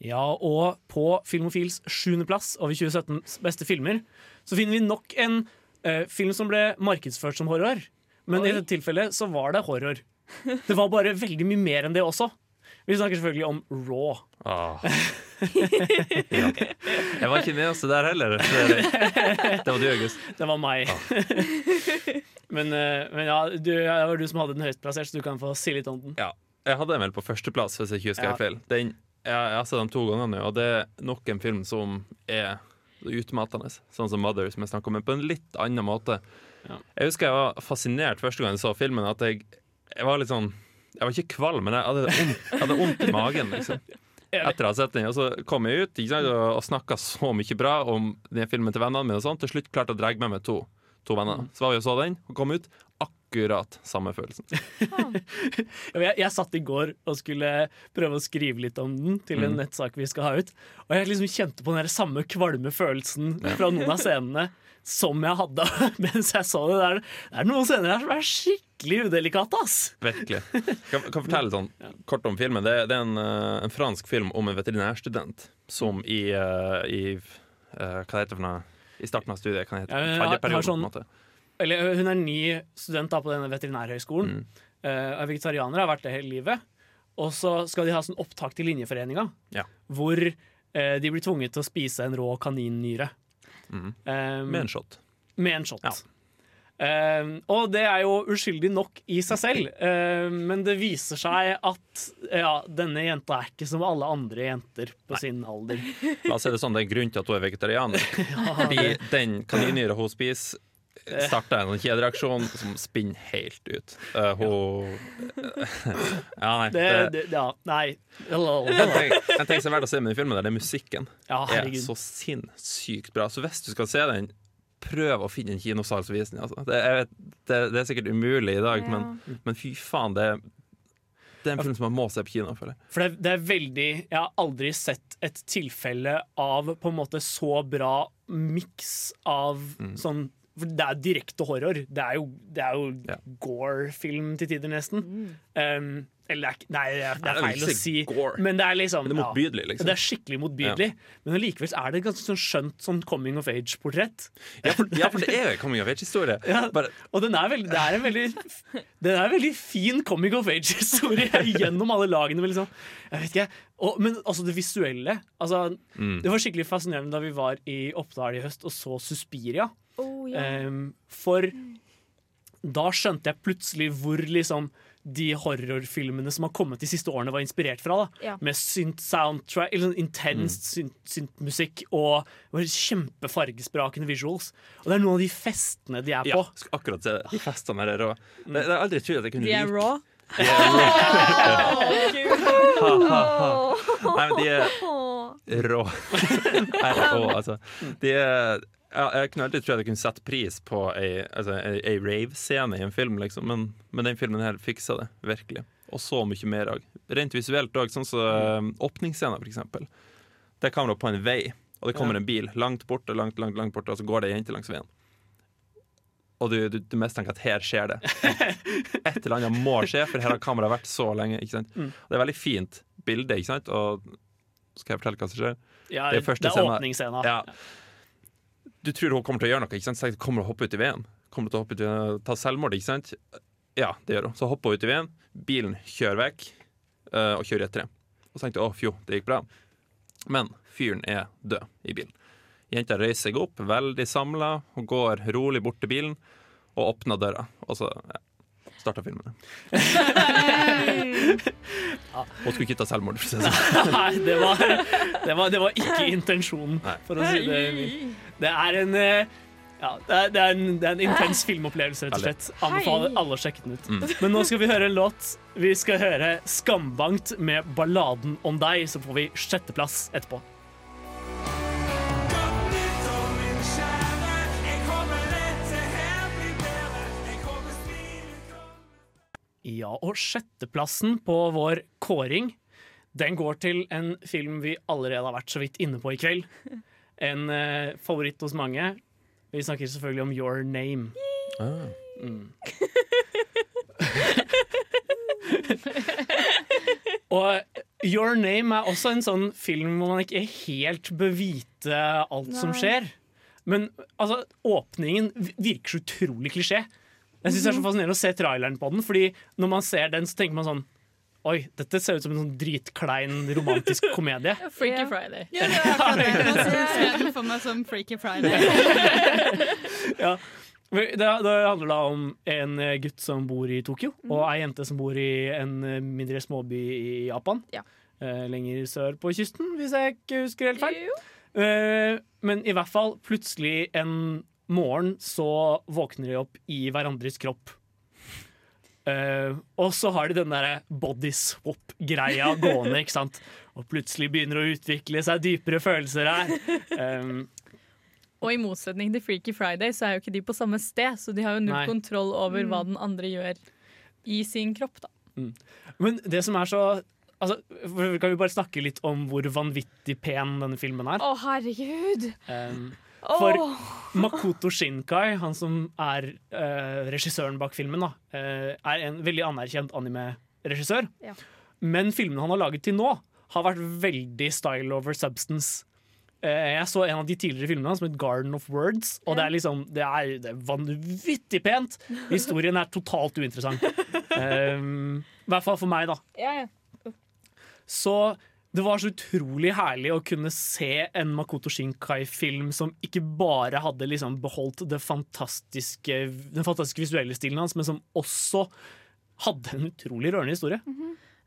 Ja, og på Filmofils sjuendeplass over 2017s beste filmer så finner vi nok en eh, film som ble markedsført som horror. Men i dette tilfellet så var det horror. Det var bare veldig mye mer enn det også. Vi snakker selvfølgelig om Raw. Ah. (laughs) ja. Jeg var ikke med oss der heller. Det, var du, August. Det var meg. (laughs) men, eh, men ja, du, det var du som hadde den høyest plassert, så du kan få si litt om den. Ja. Jeg hadde den vel på førsteplass, hvis jeg ikke husker Ja. feil. Den, jeg, jeg har sett den to ganger nå, og det er nok en film som er utmattende. Sånn som 'Mother', som jeg snakket om, men på en litt annen måte. Jeg husker jeg var fascinert første gang jeg så filmen. At jeg, jeg var litt sånn Jeg var ikke kvalm, men jeg hadde vondt, i magen. liksom (laughs) etter å ha sett den. Og så kom jeg ut sant, og, og snakka så mye bra om den filmen til vennene mine. og sånn Til slutt klarte jeg å dra med meg to, to venner. Så var vi og så den, og kom ut. Akkurat samme følelsen. (laughs) Jeg, jeg satt i går og skulle prøve å skrive litt om den til en Mm. nettsak vi skal ha ut. Og jeg liksom kjente på den der samme kvalme følelsen fra noen av scenene som jeg hadde (laughs) mens jeg så det. Det er, det er noen scener her som er skikkelig udelikate, ass! Virkelig. (laughs) Kan, kan fortelle sånn kort om filmen. Det, det er en, eh, en fransk film om en veterinærstudent som i, eh, i eh, Hva heter det for noe? I starten av studiet. Hva heter Ja, jeg, jeg har- har sånn-. Eller hun er ny student da på denne veterinærhøgskolen. Mm. Uh, er vegetarianer, har vært det hele livet. Og så skal de ha sånn opptak til Linjeforeninga, Ja. hvor uh, de blir tvunget til å spise en rå kaninnyre. Mm. Um, Med en shot. Med en shot. Um, og det er jo uskyldig nok i seg selv, um, men det viser seg at ja, denne jenta er ikke som alle andre jenter på sin alder. La oss si det sånn, det er en grunn til at hun er vegetarianer. (laughs) Fordi den kaninnyra hun spiser, starta en kjedereaksjon som spinner helt ut. Uh, hun (laughs) Ja, nei. Det, det- det, ja, nei En ting, en ting som er verdt å se med den filmen, der, det er musikken. Ja, er så sinnssykt bra. Så hvis du skal se den, prøv å finne en kinosal som viser den. Altså. Det, jeg vet, det, det er sikkert umulig i dag, Ja. men, men fy faen, det, det er en film som man må se på kino. For, det. For det, det er veldig Jeg har aldri sett et tilfelle av på en måte så bra miks av Mm. sånn For det er direkte horror. Det er jo, det er jo gore-film til tider, nesten. Um, eller det er, nei, det er, det er feil å si gore. men det er liksom Men det er motbydelig, liksom. Det er skikkelig motbydelig. Men likevel er det et ganske sånn skjønt sånn coming of age-portrett. Ja, ja, for det er jo en coming of age-historie. (laughs) Ja, Bare- og den er veldig, det er en veldig (laughs) Det er en veldig fin coming of age-historie (laughs) gjennom alle lagene. Men, liksom, jeg vet ikke, og, men altså det visuelle. Altså, Mm. Det var skikkelig fascinerende da vi var i Oppdal i høst og så Suspiria. Oh, ja. um, for da skjønte jeg plutselig hvor liksom de horrorfilmene som har kommet de siste årene, var inspirert fra. da Ja. Med synt soundtrack, eller sånn intenst synt, syntmusikk og kjempefargesprakende visuals. Og det er noen av de festene de er Ja, på. skal akkurat se det. De festene der òg. det har aldri trodd at jeg kunne De er like. raw. De er rå. (laughs) Ha, ha, ha. Nei, men de er rå. (laughs) R-å, altså. De er ja, jeg kunne alltid trodd jeg kunne sette pris på ei, altså, ei, rave-scene i en film, liksom. men, men den filmen her fiksa det, virkelig. Og så mye mer òg. Rent visuelt òg, sånn som så, åpningsscenen, for eksempel. Det er kamera på en vei, og det kommer en bil langt borte, langt, langt, langt borte, og så går det ei jente langs veien. Og du, du, du mistenker at her skjer det. Et eller annet må skje, for her har kameraet vært så lenge. Mm. Det er veldig fint bilde, ikke sant? Og skal jeg fortelle hva som skjer? Ja, er det er scenen- åpningsscena. Ja. Du tror hun kommer til å gjøre noe, ikke sant? Så kommer hun til å hoppe ut i veien? Kommer til å hoppe ut i veien ta selvmord, ikke sant? Ja, det gjør hun. Så hopper hun ut i veien, bilen kjører vekk, eh, og kjører etter det. Og så tenkte jeg, å fjo, det gikk bra. Men fyren er død i bilen. Jenta reiser seg opp, veldig samla, og går rolig bort til bilen og åpner døra. Og så ja, starta filmene. Hun skulle ikke ta selvmord, for å si det (laughs) sånn. Nei, det var, det, var, det var ikke intensjonen, for å si det. Det er en eh, ja, det er, det, er en, det er en intens filmopplevelse, rett og slett. Anbefaler alle å sjekke den ut. Mm. Men nå skal vi høre en låt. Vi skal høre 'Skambankt' med 'Balladen om deg', så får vi sjetteplass etterpå. Ja, og sjetteplassen på vår kåring Den går til en film vi allerede har vært så vidt inne på i kveld. (laughs) En eh, favoritt hos mange. Vi snakker selvfølgelig om Your Name. Mm. (laughs) Og Your Name er også en sånn film hvor man ikke helt bør vite alt som skjer. Men altså, åpningen virker så utrolig klisjé. Jeg synes det er så fascinerende å se traileren på den, Fordi når man ser den, så tenker man sånn Oi, dette ser ut som en sånn dritklein romantisk komedie. (laughs) Freaky Friday. Ja, det er akkurat det. (laughs) Nå ser jeg for meg som Freaky Friday. (laughs) ja. Det, det handler da om en eh, gutt som bor i Tokyo, Mhm. og ei jente som bor i en eh, mindre småby i Japan. Ja. lenger sør på kysten, hvis jeg ikke husker helt feil. Eh, men i hvert fall, plutselig en morgen så våkner de opp i hverandres kropp. Uh, og så har de den der body swap-greia (laughs) gående, ikke sant. Og plutselig begynner å utvikle seg dypere følelser her. Um, Og i motsetning til Freaky Friday så er jo ikke de på samme sted, så de har jo null Nei. kontroll over Mm. hva den andre gjør i sin kropp. da. Mm. Men det som er så altså, Kan vi bare snakke litt om hvor vanvittig pen denne filmen er? Å, herregud! Um, for oh. Makoto Shinkai, han som er uh, regissøren bak filmen, da, uh, er en veldig anerkjent anime-regissør. Ja. Men filmene han har laget til nå, har vært veldig style over substance. Uh, jeg så en av de tidligere filmene som het Garden of Words, og det er liksom Det er, det er vanvittig pent. Historien er totalt uinteressant. Um, (laughs) I hvert fall for meg, da. Ja, ja. Så det var så utrolig herlig å kunne se en Makoto Shinkai-film som ikke bare hadde liksom beholdt det fantastiske, den fantastiske visuelle stilen hans, men som også hadde en utrolig rørende historie.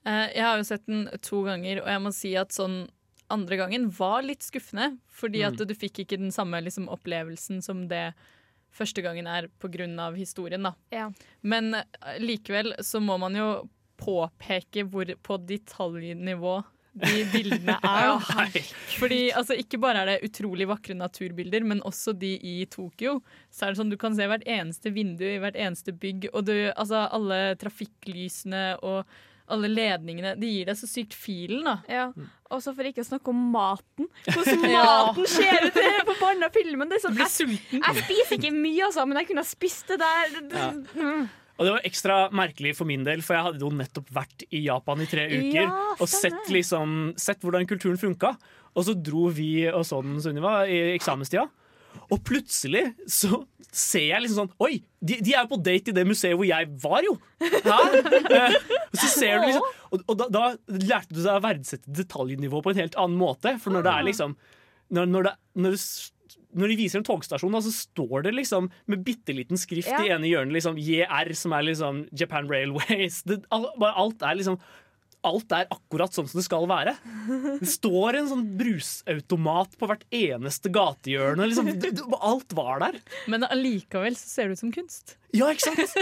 Eh, Jeg har jo sett den to ganger, og jeg må si at sånn andre gangen var litt skuffende. Fordi at Mm. du fikk ikke den samme liksom, opplevelsen som det første gangen er pga. historien. da. Ja. Men eh, likevel så må man jo påpeke hvor på detaljnivå de bildene (laughs) er. da. Fordi altså, Ikke bare er det utrolig vakre naturbilder, men også de i Tokyo. Så er det sånn Du kan se hvert eneste vindu i hvert eneste bygg, og du, altså, alle trafikklysene og alle ledningene. De gir deg så sykt filen, da. Ja. Og så for ikke å snakke om maten. Hvordan (laughs) maten ser ut på forbanna filmen. Det er sånn, jeg, jeg spiser ikke mye, altså, men jeg kunne ha spist det der. Ja. Og det var ekstra merkelig for min del, for jeg hadde jo nettopp vært i Japan i tre uker Ja, og sett, liksom, sett hvordan kulturen funka. Og så dro vi og så den, Sunniva, i eksamenstida. Og plutselig så ser jeg liksom sånn Oi, de, de er jo på date i det museet hvor jeg var, jo! Hæ? (laughs) Eh, og så ser du liksom Og, og da, da lærte du deg å verdsette detaljnivået på en helt annen måte. For når det er liksom Når, når, det, når, s- når de viser en togstasjon, så står det liksom med bitte liten skrift Ja. i ene hjørnet liksom JR, som er liksom Japan Railways. Det, al- alt er liksom Alt er akkurat sånn som det skal være. Det står en sånn brusautomat på hvert eneste gatehjørne. Liksom, alt var der. Men allikevel så ser det ut som kunst. Ja, ikke sant?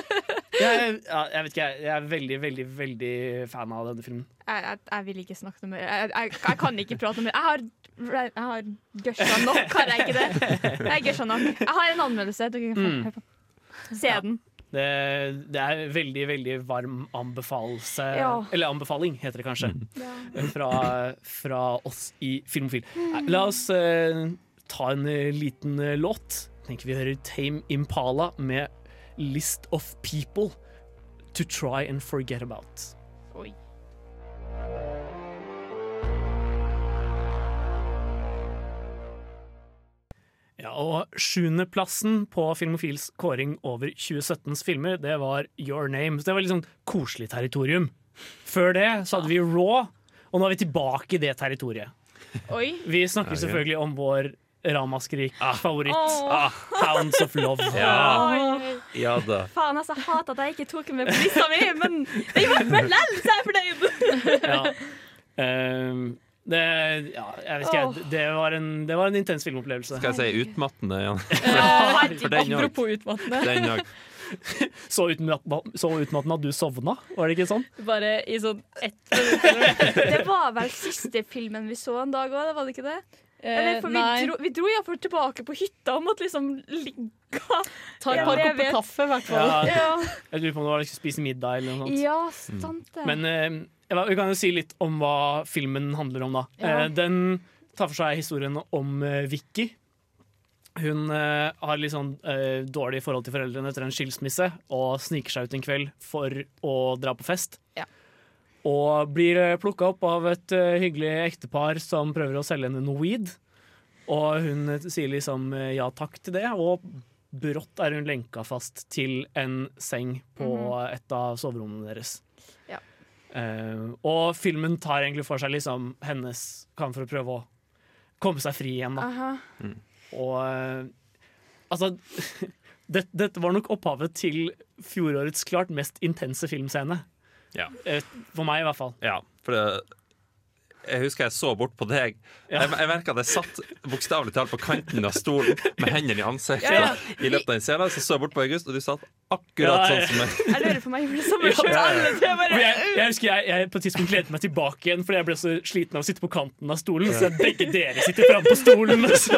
Jeg, ja, jeg vet ikke, jeg, er veldig, veldig, veldig fan av denne filmen. Jeg, jeg, jeg vil ikke snakke noe mer. Jeg, jeg, jeg kan ikke prate noe mer. Jeg har, jeg har gørsa nok, har jeg ikke det? Jeg har nok. Jeg har en anmeldelse. Dere kan Mm. høre på. Se den. Det, det er veldig, veldig varm anbefalelse Ja. Eller anbefaling, heter det kanskje. Fra, fra oss i Filmofil. Nei, La oss eh, ta en eh, liten eh, låt. Tenker vi hører Tame Impala med 'List of People To Try and Forget About'. Oi. Ja, og Sjuendeplassen på Filmofils kåring over 2017s filmer, det var Your Name. Så det var litt sånn koselig territorium. Før det så hadde vi Raw, og nå er vi tilbake i det territoriet. Oi. Vi snakker selvfølgelig om vår ramaskrik-favoritt, Åh. ah, Hounds of Love. Ja. Ja da. Faen, altså, jeg hater at jeg ikke tok den med på lista mi, men jeg er fornøyd! Ja. Ehm, det, ja, jeg vet ikke, oh. det, var en, det var en intens filmopplevelse. Skal jeg si utmattende Jan? (laughs) Apropos utmattende. Den. (laughs) Så utmattende så utmattende at du sovna, var det ikke sånn? Bare i sånn ett (laughs) minutt. Det var vel siste filmen vi så en dag òg, var det ikke det? Eller, for vi dro, vi dro iallfall tilbake på hytta og måtte liksom ligge Ta et par kopper kaffe, i hvert fall. Ja. Ja. Jeg lurer på om det var liksom spise middag eller noe sånt. Ja, sant det. Men eh, vi kan jo si litt om hva filmen handler om, da. Ja. Eh, den tar for seg historien om eh, Vicky. Hun eh, har litt sånn dårlig forhold til foreldrene etter en skilsmisse og sniker seg ut en kveld for å dra på fest. Ja. Og blir plukka opp av et hyggelig ektepar som prøver å selge henne noe weed. Og hun sier liksom ja takk til det, og brått er hun lenka fast til en seng på Mhm. et av soverommene deres. Ja. Eh, og filmen tar egentlig for seg liksom hennes kamp for å prøve å komme seg fri igjen. Da. Mm. Og uh, altså (laughs) det, Dette var nok opphavet til fjorårets klart mest intense filmscene. Ja. Uh, For meg, i hvert fall. Ja, for det, jeg husker jeg så bort på deg. Ja. Jeg, jeg merka at jeg satt bokstavelig talt på kanten av stolen med hendene i ansiktet. Ja, ja. I løpet av den scenen så så jeg bort på August, og du satt akkurat Ja, ja. sånn som meg. Jeg lurer på meg gjorde det samme Ja, sjøl. For jeg, jeg husker jeg, jeg på et tidspunkt lente meg tilbake igjen fordi jeg ble så sliten av å sitte på kanten av stolen. Så begge dere sitter fram på stolen. Så.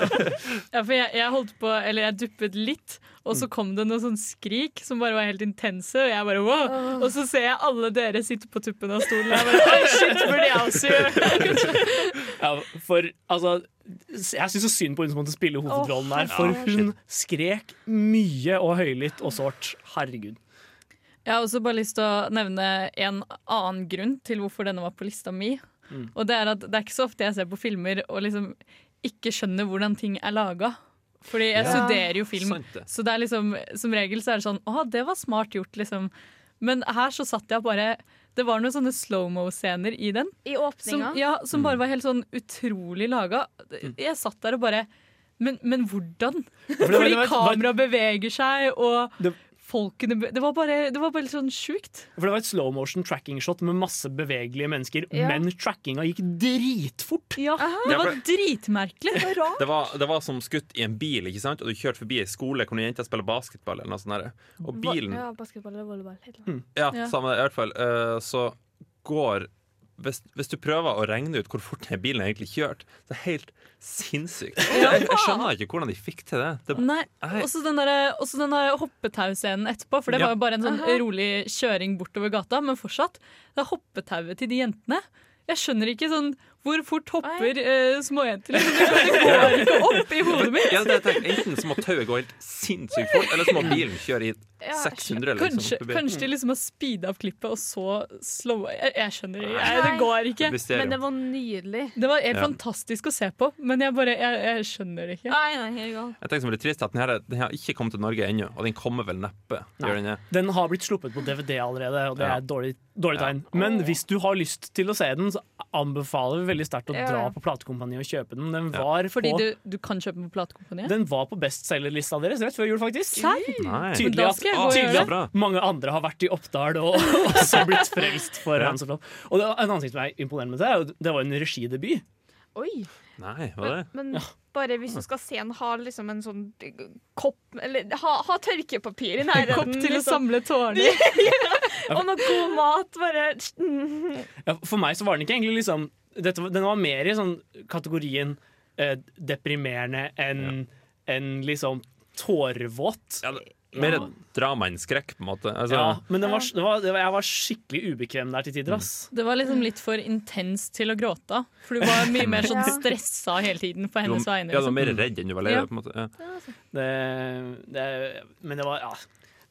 Ja, for jeg, jeg holdt på, eller jeg duppet litt, og så kom det noen sånn skrik som bare var helt intense, og jeg bare wow. Og så ser jeg alle dere sitte på tuppen av stolen, og jeg bare oi, shit, burde jeg også gjøre Ja, for altså Jeg syns så synd på hun som måtte spille hovedrollen der, for hun skrek mye og høylytt og sårt. Herregud. Jeg har også bare lyst til å nevne en annen grunn til hvorfor denne var på lista mi. Mm. Og det er at det er ikke så ofte jeg ser på filmer og liksom ikke skjønner hvordan ting er laga. Fordi jeg Ja. studerer jo film, så det er liksom, som regel så er det sånn Å, det var smart gjort, liksom. Men her så satt jeg bare Det var noen sånne slow-mo-scener i den. I Som, åpninga. ja, som bare var helt sånn utrolig laga. Jeg satt der og bare Men, men hvordan? Fordi det kameraet beveger seg, og Det- folkene Det var bare, det var bare litt sånn sjukt. For det var et slow motion tracking shot med masse bevegelige mennesker, Ja. men trackinga gikk dritfort. Ja, det var dritmerkelig. Det var rart. (laughs) Det var, det var som skutt i en bil, ikke sant? og du kjørte forbi ei skole hvor noen jenter spiller basketball. Eller noe sånt der. Og bilen Ja, basketball eller volleyball. helt klart. Ja, Ja. samme det, i hvert fall. Eh, så går hvis, hvis du prøver å regne ut hvor fort den bilen egentlig kjørte, så er det helt sinnssykt. (laughs) Jeg, jeg skjønner ikke hvordan de fikk til det. det Nei, også den, der, også den der hoppetauscenen etterpå, for det Ja. var jo bare en sånn Aha. rolig kjøring bortover gata, men fortsatt. Det er hoppetauet til de jentene. Jeg skjønner ikke sånn hvor fort hopper uh, småjenter. Liksom. Det går ikke (laughs) opp i hodet mitt. Ja, det er enten så må tauet gå helt sinnssykt fort, eller så må bilen kjøre i Ja, 600. Kanskje, Liksom, forbi. kanskje de liksom har speeda opp klippet og så slowa jeg, jeg skjønner ikke. Jeg, det går ikke. Men det var nydelig. Det var helt Ja. fantastisk å se på, men jeg bare jeg, jeg skjønner det ikke. Nei, nei. Jeg tenker som er litt trist at den, her, den har ikke kommet til Norge ennå, og den kommer vel neppe. Gjør den? Den har blitt sluppet på DVD allerede, og det Ja. er et dårlig, dårlig tegn. Men hvis du har lyst til å se den, så anbefaler vi veldig sterkt å dra på platekompaniet og kjøpe den. Den var Fordi på du, du kan kjøpe den på platekompaniet? Den var på bestselgerlista deres rett før jul, faktisk. Tydelig at, tydelig at mange andre har vært i Oppdal og (laughs) også blitt frelst for. Hands of Love. Og det var en annen ting som er imponerende med det, det var en regidebut. Oi. Nei, hva er det? Men, men bare hvis du skal se en, ha liksom en sånn kopp Eller ha, ha tørkepapir i (laughs) nærheten. Kopp til å liksom. samle tårene. (laughs) ja. Og noe god mat. Bare Ja, for meg så var den ikke egentlig liksom dette, var- Den var mer i sånn kategorien eh, deprimerende enn en liksom tårevåt. Ja, det, mer ja. drama enn skrekk, på en måte. Altså, Ja, men var, det var, det var, jeg var skikkelig ubekvem der til tider. ass. Det var liksom litt for intens til å gråte. For du var mye mer sånn (laughs) stressa hele tiden på hennes vegne. ja, du var liksom. mer redd enn du var lei. deg, på en måte. Ja. Det, det, men det var ja.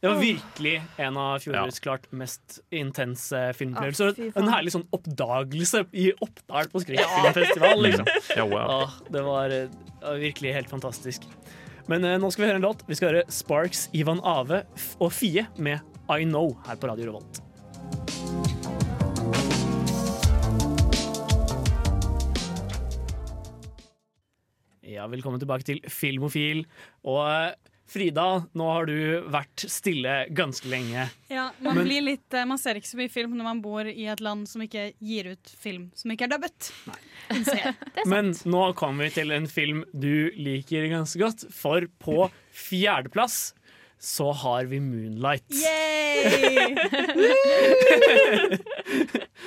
Det var virkelig en av fjorårets klart mest intense filmopplevelser. Ah, en herlig sånn oppdagelse i Oppdal på Skrekkfilmfestival. (laughs) Liksom. Ja, wow. ah, det var eh, virkelig helt fantastisk. Men eh, nå skal vi høre en låt. Vi skal høre Sparks, Ivan Ave og Fie med I Know her på Radio Revolt. Ja, velkommen tilbake til Filmofil. Og eh, Frida, nå har du vært stille ganske lenge. Ja, man, Men- blir litt, eh, man ser ikke så mye film når man bor i et land som ikke gir ut film som ikke er dubbet. (laughs) Men nå kommer vi til en film du liker ganske godt, for på fjerdeplass så har vi Moonlight. Yay!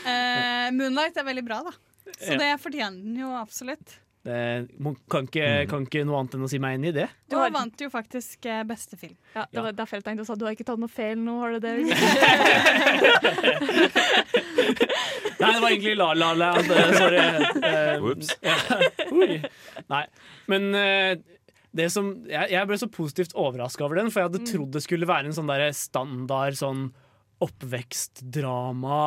uh, (laughs) Moonlight er veldig bra, da. Så Ja. det fortjener den jo absolutt. Det må, kan, ikke, Mm. kan ikke noe annet enn å si meg enig i det. Du har... vant jo faktisk eh, beste film. Ja, det var derfor jeg tenkte å si du har ikke tatt noe feil nå, har du det? (laughs) Nei, det var egentlig La La Land. eh, Sorry. Eh. (laughs) Oi. Nei. Men det som, jeg, jeg ble så positivt overraska over den, for jeg hadde trodd det skulle være en sånn der standard sånn oppvekstdrama.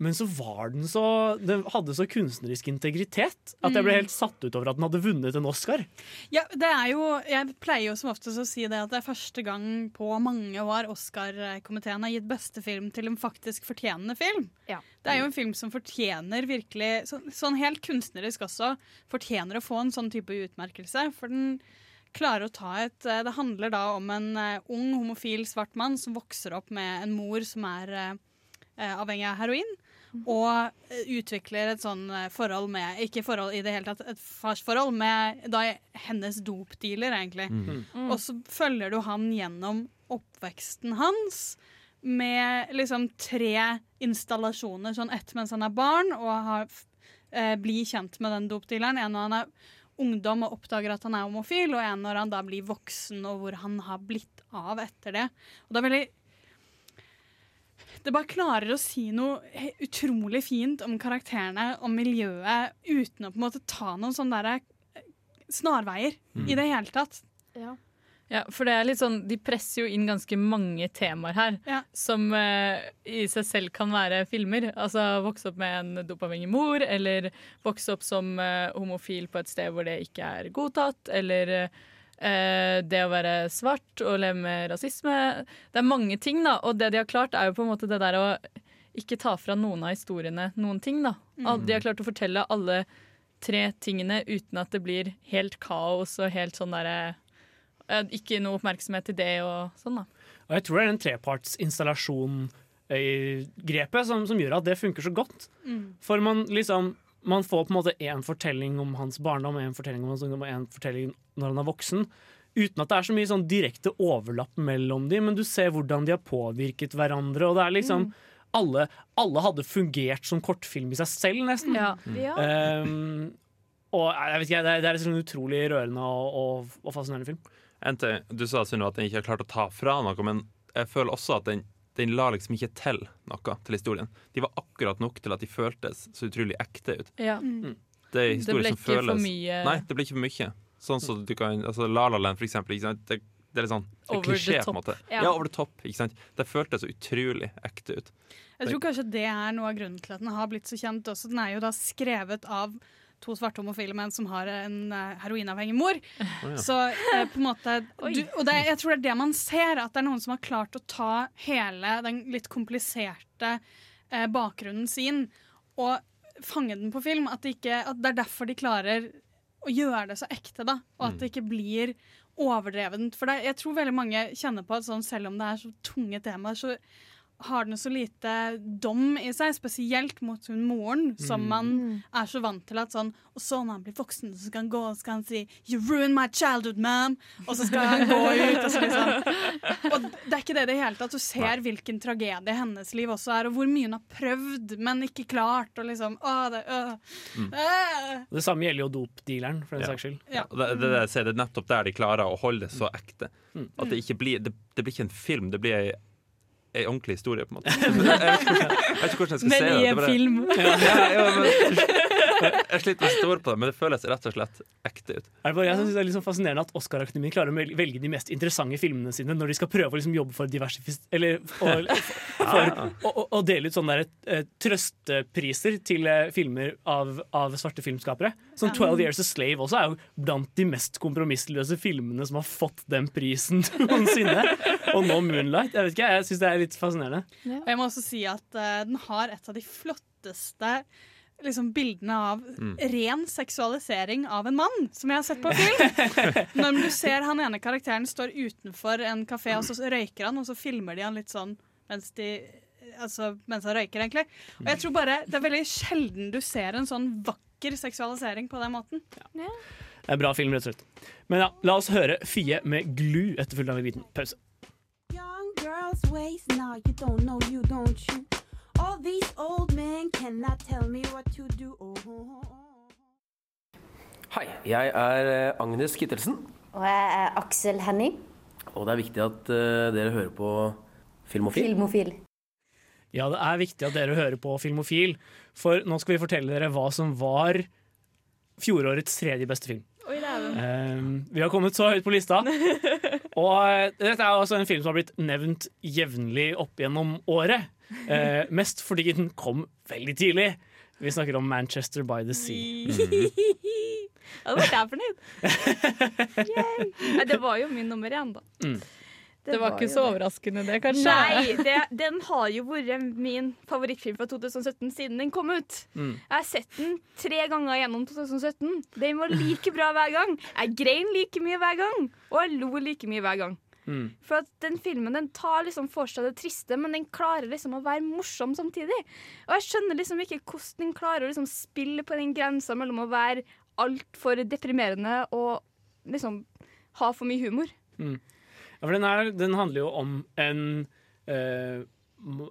Men så var den så Den hadde så kunstnerisk integritet at jeg ble Mm. helt satt ut over at den hadde vunnet en Oscar. Ja, det er jo, jeg pleier jo som oftest å si det at det er første gang på mange år Oscar-komiteen har gitt beste film til en faktisk fortjenende film. Det er jo en film som fortjener virkelig, så, sånn helt kunstnerisk også, fortjener å få en sånn type utmerkelse. For den klarer å ta et eh, Det handler da om en eh, ung homofil svart mann som vokser opp med en mor som er eh, avhengig av heroin. Og eh, utvikler et sånn eh, forhold med Ikke forhold i det hele tatt, et farsforhold med da hennes dopdealer, egentlig. Mm. Mm. Og så følger du han gjennom oppveksten hans med liksom tre installasjoner. Sånn ett mens han er barn og har, eh, blir kjent med den dopdealeren. En når han er ungdom og oppdager at han er homofil, og en når han da blir voksen og hvor han har blitt av etter det. Og det er veldig det bare klarer å si noe utrolig fint om karakterene og miljøet uten å på en måte ta noen sånne der, eh, snarveier Mm. i det hele tatt. Ja, for det er litt sånn, De presser jo inn ganske mange temaer her, som uh, i seg selv kan være filmer. Altså Vokse opp med en dopavhengig mor, eller vokse opp som uh, homofil på et sted hvor det ikke er godtatt, eller eh, det å være svart og leve med rasisme. Det er mange ting, da, og det de har klart, er jo på en måte det der å ikke ta fra noen av historiene noen ting. da. Al- De har klart å fortelle alle tre tingene uten at det blir helt kaos og helt sånn derre eh, Ikke noe oppmerksomhet til det og sånn, da. Og jeg tror det er den trepartsinstallasjon-grepet som, som gjør at det funker så godt. Mm. For man liksom Man får på en måte én fortelling om hans barndom, en fortelling om hans ungdom og en fortelling når han er voksen. Uten at det er så mye sånn direkte overlapp mellom dem, men du ser hvordan de har påvirket hverandre. Og det er liksom Mm. alle, alle hadde fungert som kortfilm i seg selv, nesten. Ja. Mm. Um, og jeg vet ikke, det er, det er en sånn utrolig rørende og, og, og fascinerende film. En ting, Du sa Sunne, at den ikke har klart å ta fra noe, men jeg føler også at den, den la liksom ikke til noe til historien. De var akkurat nok til at de føltes så utrolig ekte ut. Ja. Mm. Det er Det historier ble som ikke for mye- Nei, det ble ikke for mye. Sånn som du kan altså La La Land, for eksempel. Ikke sant? Det, det er litt sånn det Over klisjé, på en måte. Ja. Ja. over the top. Ikke sant? Det føltes så utrolig ekte ut. Jeg tror kanskje det er noe av grunnen til at den har blitt så kjent også. Den er jo da skrevet av to svarte homofile menn som har en eh, heroinavhengig mor. ja. Så eh, på en måte (laughs) du, Og det, jeg tror det er det man ser, at det er noen som har klart å ta hele den litt kompliserte eh, bakgrunnen sin og fange den på film. At det, ikke, at det er derfor de klarer å gjøre det så ekte, da. Og at Mm. det ikke blir overdrevent. For det, jeg tror veldig mange kjenner på at sånn, selv om det er så tunge temaer, så har den så lite dom i seg, spesielt mot hun moren, som Mm. man er så vant til at sånn Og så når han blir voksen, så skal han gå og skal han si 'You ruined my childhood, ma'am', og så skal han gå ut og så liksom (laughs) Og det er ikke det i det hele tatt. Du ser hvilken tragedie hennes liv også er, og hvor mye hun har prøvd, men ikke klart, og liksom Å, det øh. Mm. Øh. Det samme gjelder jo dopdealeren, for den Ja. saks skyld. Ja. Det, det, det, det er nettopp der de klarer å holde det så ekte. Mm. At det ikke blir Det, det blir ikke en film, det blir ei, ei ordentlig historie, på en måte. (laughs) Jeg vet ikke hvordan jeg, skal Men se det. i en film. Ja, ja, men, (laughs) jeg sliter med å stå på det, men det føles rett og slett ekte ut. Er det bare jeg som synes det er sånn fascinerende at Oscar-akademiet klarer å velge de mest interessante filmene sine når de skal prøve å liksom jobbe for diversifis... Eller å, for, (laughs) å, å, å dele ut sånne der, eh, trøstepriser til eh, filmer av, av svarte filmskapere. Ja. 'Twelve Years a Slave' også er jo blant de mest kompromissløse filmene som har fått den prisen noensinne. Og nå 'Moonlight'. Jeg vet ikke, jeg syns det er litt fascinerende. Og jeg må også si at uh, den har et av de flotteste liksom, bildene av Mm. ren seksualisering av en mann, som jeg har sett på film. (laughs) Når du ser han ene karakteren står utenfor en kafé, og så røyker han, og så filmer de han litt sånn mens de Altså mens han røyker, egentlig. Og jeg tror bare Det er veldig sjelden du ser en sånn vakker seksualisering på den måten. Det er en bra film, rett og slett. Men ja, la oss høre Fie med Glu etterfulgt av en liten pause. Young ways. waste now, you don't know you, don't you? All these old men cannot tell me what to do. Oh, Hei, jeg er eh, Agnes Kittelsen, Og jeg er Aksel Henning. og det er viktig at uh, dere hører på Filmofil. Filmofil. Ja, det er viktig at dere hører på Filmofil, for nå skal vi fortelle dere hva som var fjorårets tredje beste film. Oi. Eh, vi har kommet så høyt på lista. (laughs) Og eh, dette er også en film som har blitt nevnt jevnlig opp gjennom året. Eh, mest fordi den kom veldig tidlig. Vi snakker om Manchester by the Sea. (laughs) Ja, da ble jeg fornøyd. Nei, det var jo min nummer én, da. Mm. Det var ikke så det. overraskende, det, kanskje? Nei, (laughs) det, den har jo vært min favorittfilm fra 2017 siden den kom ut. Mm. Jeg har sett den tre ganger gjennom 2017. Den var like bra hver gang. Jeg grein like mye hver gang, og jeg lo like mye hver gang. Mm. For at den filmen den tar liksom for seg det triste, men den klarer liksom å være morsom samtidig. Og jeg skjønner liksom ikke hvordan den klarer å liksom spille på den grensa mellom å være altfor deprimerende og liksom ha for mye humor. Mm. Ja, for den, er, den handler jo om en, eh,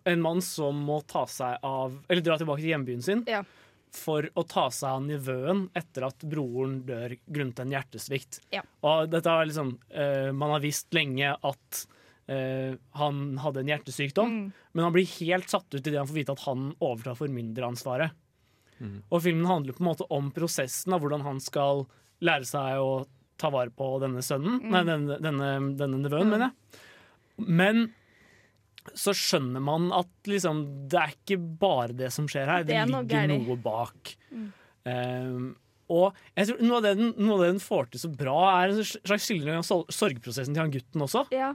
en mann som må ta seg av Eller dra tilbake til hjembyen sin Ja. for å ta seg av nivøen etter at broren dør grunnet en hjertesvikt. Ja. Og dette er liksom eh, Man har visst lenge at eh, han hadde en hjertesykdom, Mm. men han blir helt satt ut idet han får vite at han overtar formynderansvaret. Og filmen handler på en måte om prosessen av hvordan han skal lære seg å ta vare på denne sønnen. Mm. Nei, denne, denne, denne nevøen, mener jeg. Men så skjønner man at liksom, det er ikke bare det som skjer her. Det, Det er ligger gærlig. noe bak. Mm. Um, og jeg tror noe av, det den, noe av det den får til så bra, er en slags skildring av sorgprosessen til han gutten også. Ja.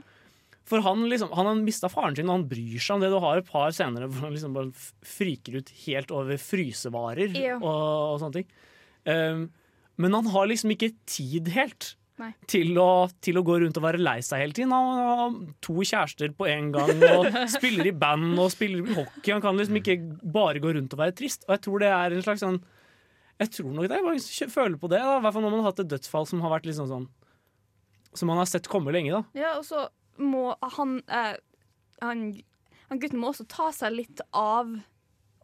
For han, liksom, han har mista faren sin, og han bryr seg om det. Du har et par scener hvor han liksom bare friker ut helt over frysevarer og, og sånne ting. Um, men han har liksom ikke tid helt til å, til å gå rundt og være lei seg hele tiden. Han har to kjærester på en gang (laughs) og spiller i band og spiller hockey. Han kan liksom ikke bare gå rundt og være trist. Og jeg tror det er en slags sånn Jeg tror nok det. Jeg føler på det. I hvert fall når man har hatt et dødsfall som har vært liksom sånn Som man har sett komme lenge. da Ja, og så må han, eh, han Han gutten må også ta seg litt av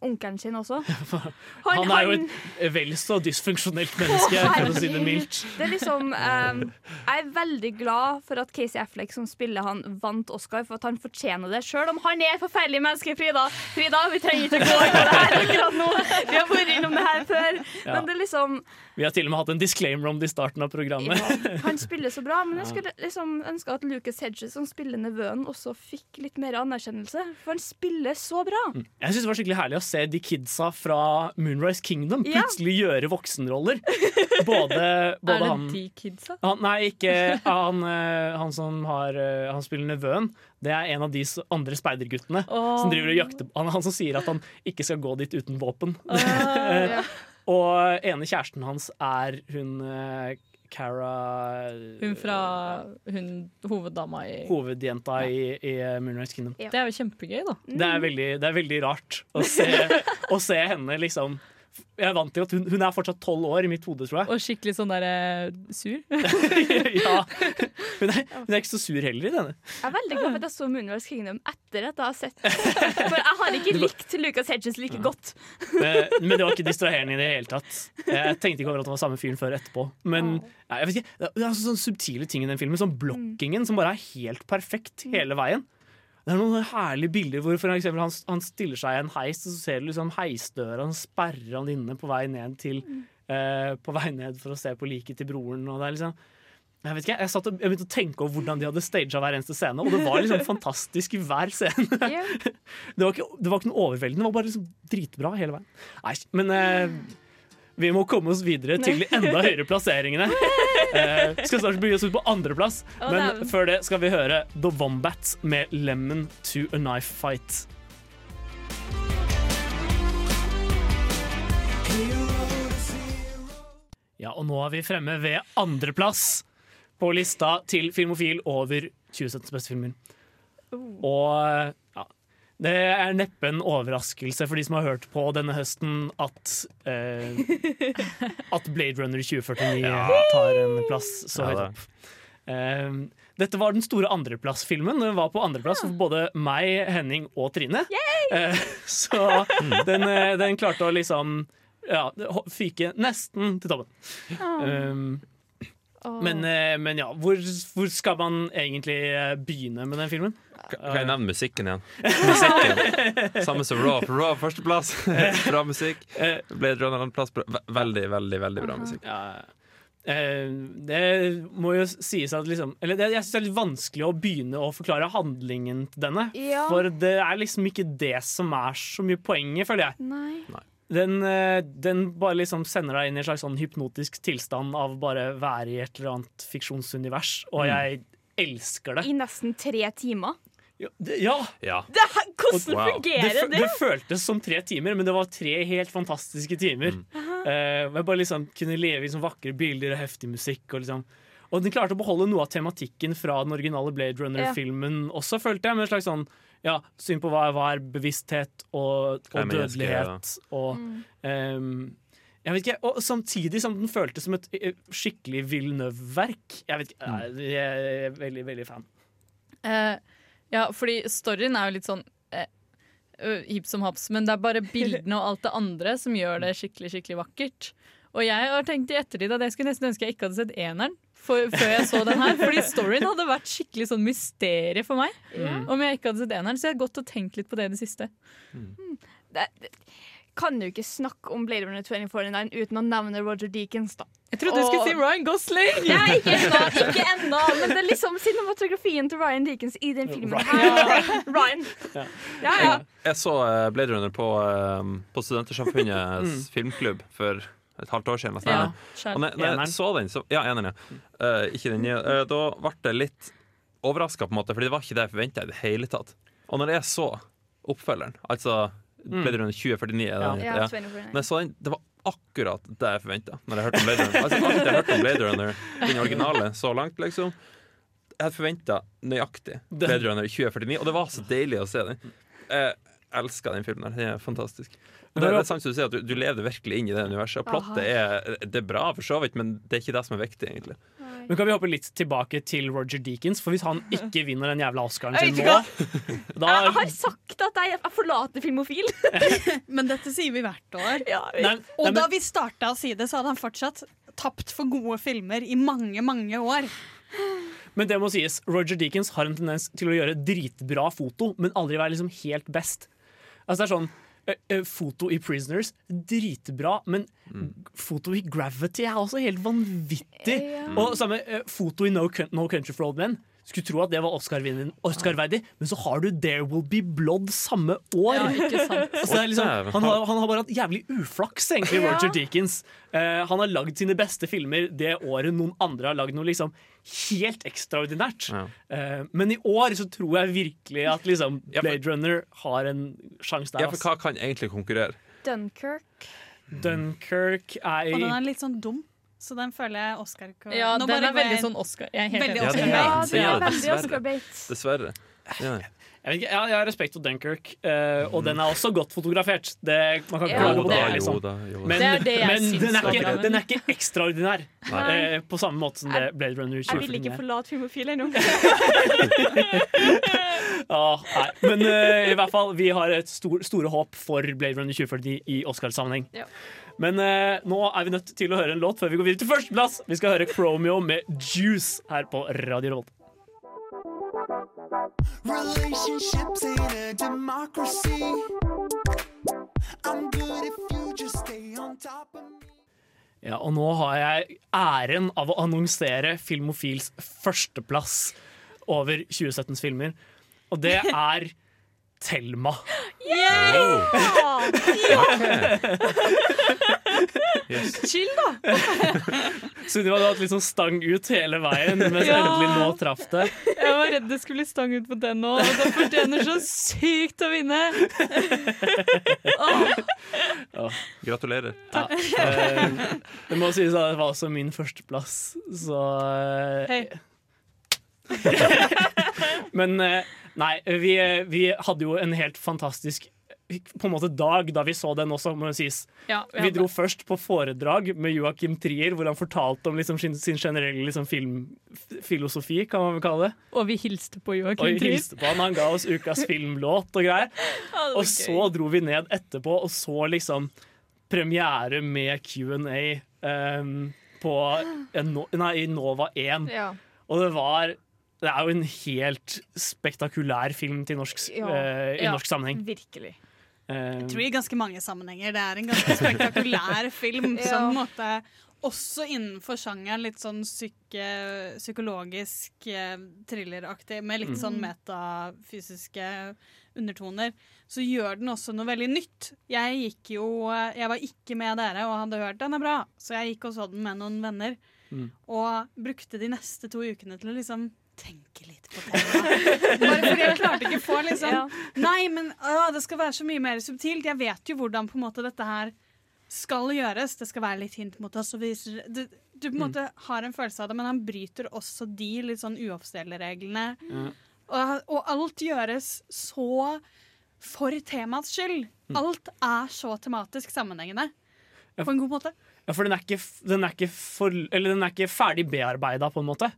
onkelen sin også. (laughs) Han, er jo et vel så dysfunksjonelt menneske, for å si det mildt. Det er liksom um, Jeg er veldig glad for at Casey Affleck, som spiller han, vant Oscar, for at han fortjener det. Sjøl om han er et forferdelig menneske, Frida. Frida, vi trenger ikke gå inn på det her akkurat nå. Vi har vært innom det her før. Ja. Men det er liksom Vi har til og med hatt en disclaimer om det i starten av programmet. Han spiller så bra, men jeg skulle liksom ønske at Lucas Hedges, som spiller nevøen, også fikk litt mer anerkjennelse. For han spiller så bra. Jeg synes det var skikkelig herlig å se de kidsa fra Moonrise Kingdom Ja. plutselig gjøre voksenroller. Både, (laughs) både er det han de kidsa? han, Nei, ikke han, eh, han som har eh, Han spiller nevøen. Det er en av de andre speiderguttene oh. som driver og jakter han, han som sier at han ikke skal gå dit uten våpen. ja. (laughs) og ene kjæresten hans er hun eh, Cara Hun fra hun hoveddama i Hovedjenta i, i Moonrise Kingdom. Det er jo kjempegøy, da. Det er veldig, det er veldig rart å se, (laughs) å se henne liksom Jeg er vant til at hun, hun er fortsatt tolv år i mitt hode, tror jeg. Og skikkelig sånn der eh, sur. (laughs) ja. hun, er, hun er ikke så sur heller i denne. Jeg er veldig glad for at jeg så Moonrise Kingdom etter at jeg har sett (laughs) For jeg har ikke likt Lucas Hedges like godt. Eh, Men det var ikke distraherende i det hele tatt. Jeg tenkte ikke over at det var samme fyren før etterpå. Men jeg vet ikke, det er altså sånne subtile ting i den filmen. Sånn blokkingen som bare er helt perfekt hele veien. Det er noen herlige bilder hvor for eksempel han, han stiller seg i en heis, og så ser du liksom heisdøra, han sperrer han inne på vei ned til eh, På vei ned for å se på liket til broren. Og det er liksom jeg vet ikke, jeg, satt og, jeg begynte å tenke over hvordan de hadde staged hver eneste scene, og det var liksom (laughs) fantastisk i hver scene. (laughs) Det var ikke, det var ikke noe overveldende, det var bare liksom dritbra hele veien. Nei, men eh, vi må komme oss videre til de enda høyere plasseringene. Eh, skal snart begi oss ut på andreplass, men før det skal vi høre The Wombats med 'Lemon to a Knife Fight'. Ja, og nå er vi fremme ved andreplass på lista til Filmofil over 2017s beste filmer. Og ja, det er neppe en overraskelse for de som har hørt på denne høsten, at eh, At Blade Runner 2049 tar en plass så Ja, høyt opp. Eh, dette var den store andreplassfilmen. Den var på andreplass for både meg, Henning og Trine. Eh, så den, eh, den klarte å liksom ja, fyke nesten til toppen. Um, men, eh, men ja, hvor, hvor skal man egentlig eh, begynne med den filmen? Kan jeg nevne musikken igjen? (laughs) Musikken Samme som Raw. For Raw førsteplass. (laughs) Bra musikk. Blade Runner andreplass. Veldig, veldig veldig bra musikk. Ja, eh, det må jo sies at liksom Eller det, jeg syns det er litt vanskelig å begynne å forklare handlingen til denne. Ja. For det er liksom ikke det som er så mye poenget, føler jeg. Nei. Den, eh, den bare liksom sender deg inn i en slags sånn hypnotisk tilstand av bare være i et eller annet fiksjonsunivers, og Mm. jeg elsker det. I nesten tre timer. Ja! Det, ja. Ja. (laughs) Det, hvordan wow. fungerer det? det? Det føltes som tre timer, men det var tre helt fantastiske timer. Mm. Uh, jeg bare liksom kunne leve i sånn vakre bilder og heftig musikk. Og, liksom. og den klarte å beholde noe av tematikken fra den originale Blade Runner-filmen også, følte jeg. Med en slags sånn ja, syn på hva, hva er bevissthet og, er og dødelighet. Og, um, jeg vet ikke, og samtidig som den føltes som et eh, skikkelig Villeneuve-verk. Jeg vet ikke, Mm. jeg jeg er veldig, veldig fan. Uh, ja, fordi storyen er jo litt sånn uh, hipp som haps, men det er bare bildene og alt det andre som gjør det skikkelig skikkelig vakkert. Og jeg har tenkt i ettertid at jeg skulle nesten ønske jeg ikke hadde sett eneren for, før jeg så den her. Fordi storyen hadde vært skikkelig sånn mysterie for meg Mm. om jeg ikke hadde sett eneren. Så jeg har gått og tenkt litt på det i det siste. Det, det kan jo ikke snakke om Blade Runner 2049 uten å nevne Roger Deakins, da. Jeg trodde du skulle si Ryan Gosling! Nei, ikke ennå, ikke ennå, men det er liksom cinematografien til Ryan Deakins i den filmen her. Ryan. Ja, ja. Jeg så eh, Blade Runner på, eh, på Studentersamfunnets (laughs) Mm. filmklubb for et halvt år siden. nesten. Ja, og når, når jeg så den, så, ja, eneren, ja. Uh, ikke den nye. Uh, da ble jeg litt overraska, på en måte, Fordi det var ikke det jeg forventa i det hele tatt. Og når jeg så oppfølgeren, altså Mm. Blade Runner 2049 er den Ja, heter, 2049. Når jeg så den, det var akkurat det jeg forventa når jeg hørte om Blade Runner. Altså, alt jeg hørt om Blade Runner, den originale, så langt, liksom. Jeg hadde forventa nøyaktig Blade Runner 2049, og det var så deilig å se den. Jeg elsker den filmen. her Den er fantastisk. Men det, det er sant som du sier, at du, du levde virkelig inn i det universet. Og plottet er, det er bra, for så vidt, men det er ikke det som er viktig, egentlig. Men kan vi hoppe litt tilbake til Roger Deakins? For hvis han (laughs) ikke vinner den jævla Oscaren sin nå (laughs) da, Jeg har sagt at jeg, forlater Filmofil. (laughs) Men dette sier vi hvert år. Nei, nei, Og men- da vi starta å si det, så hadde han fortsatt tapt for gode filmer i mange, mange år. Men det må sies, Roger Deakins har en tendens til å gjøre dritbra foto, men aldri være liksom helt best. Altså det er sånn Foto i Prisoners, dritbra, men foto i Gravity er også helt vanvittig. Ja. Og samme foto i no, no Country for Old Men. Skulle tro at det var Oscar-verdig, Oscar men så har du There Will Be Blood samme år. Ja, ikke sant. (laughs) Altså, det er liksom, han, har, han har bare hatt jævlig uflaks, egentlig, Ja. Roger Deakins. Uh, han har lagd sine beste filmer det året noen andre har lagd noe liksom helt ekstraordinært. Ja. Uh, men i år så tror jeg virkelig at liksom Blade Runner har en sjanse der. Ja, for hva kan egentlig konkurrere? Dunkirk. Dunkerque Dunkirk er Og den er litt sånn dum, så den føler jeg Oscar ikke Ja, Nå den er veldig sånn Oscar. Jeg er helt Veldig. Oscar. Ja, det det er det, veldig dessverre. Oscar-bait. Dessverre. Ja. jeg, vet ikke, jeg har respekt for Dunkirk, uh, og den er også godt fotografert. Det, man kan ikke Ja, klage på det. jo Liksom. da. Jo da. Men, Det er det jeg men den, er ikke, den er ikke ekstraordinær eh, på samme måte som det Blade Runner Jeg vil ikke forlate Filmofil ennå. (laughs) (laughs) Ah, nei. Men uh, i hvert fall, vi har et stor, store håp for Blade Runner 2040 i Oscarsammenheng. Ja. Men eh, nå er vi nødt til å høre en låt før vi går videre til førsteplass. Vi skal høre Chromeo med Juice her på Radio Revolt. Relationships ain't a democracy. I'm good if you just stay on top of me. Ja, og nå har jeg æren av å annonsere Filmofils førsteplass over 2017s filmer. Og det (laughs) er Thelma. (laughs) Chill, da! Sunniva, du har hatt litt sånn stang ut hele veien, mens Ja. endelig nå traff det. Jeg var redd det skulle stang ut på den òg, og det fortjener så sykt å vinne! (laughs) Åh. Gratulerer. Ja. Eh, det må sies at det var også min førsteplass, så Hei. (laughs) Men eh, nei, vi, vi hadde jo en helt fantastisk på en måte dag da vi så den også, må det sies. Ja, vi Vi dro først på foredrag med Joakim Trier, hvor han fortalte om liksom sin, sin generelle liksom filmfilosofi, kan man vel kalle det. Og vi hilste på Joakim Trier. hilste på han, han ga oss ukas filmlåt og greier. (laughs) Ja, Og så dro vi ned etterpå og så liksom premiere med Q&A um, på en, nei, i Nova 1. Ja. Og det var Det er jo en helt spektakulær film til norsk, Ja. uh, i Ja, norsk sammenheng. Virkelig. Ehm, Jeg tror i ganske mange sammenhenger det er en ganske (laughs) spektakulær film (laughs) Ja. som en måte også innenfor sjangeren litt sånn psyke, psykologisk eh, thrilleraktig, med litt Mm. sånn metafysiske undertoner, så gjør den også noe veldig nytt. Jeg gikk jo eh, Jeg var ikke med dere og hadde hørt den er bra, så jeg gikk og så den med noen venner. Mm. Og brukte de neste to ukene til å liksom tenke litt på det. (laughs) Bare fordi jeg klarte ikke å få liksom Ja. Nei, men å, det skal være så mye mer subtilt. Jeg vet jo hvordan på en måte dette her skal gjøres. Det skal være litt hint mot oss. Og viser, du, du på en Mm. måte har en følelse av det, men han bryter også de litt sånn uoffisielle reglene. Ja. Og, og alt gjøres så for temaets skyld. Alt er så tematisk sammenhengende. På en god måte. Ja, for den er ikke, den er ikke, for, eller den er ikke ferdig bearbeida, på en måte.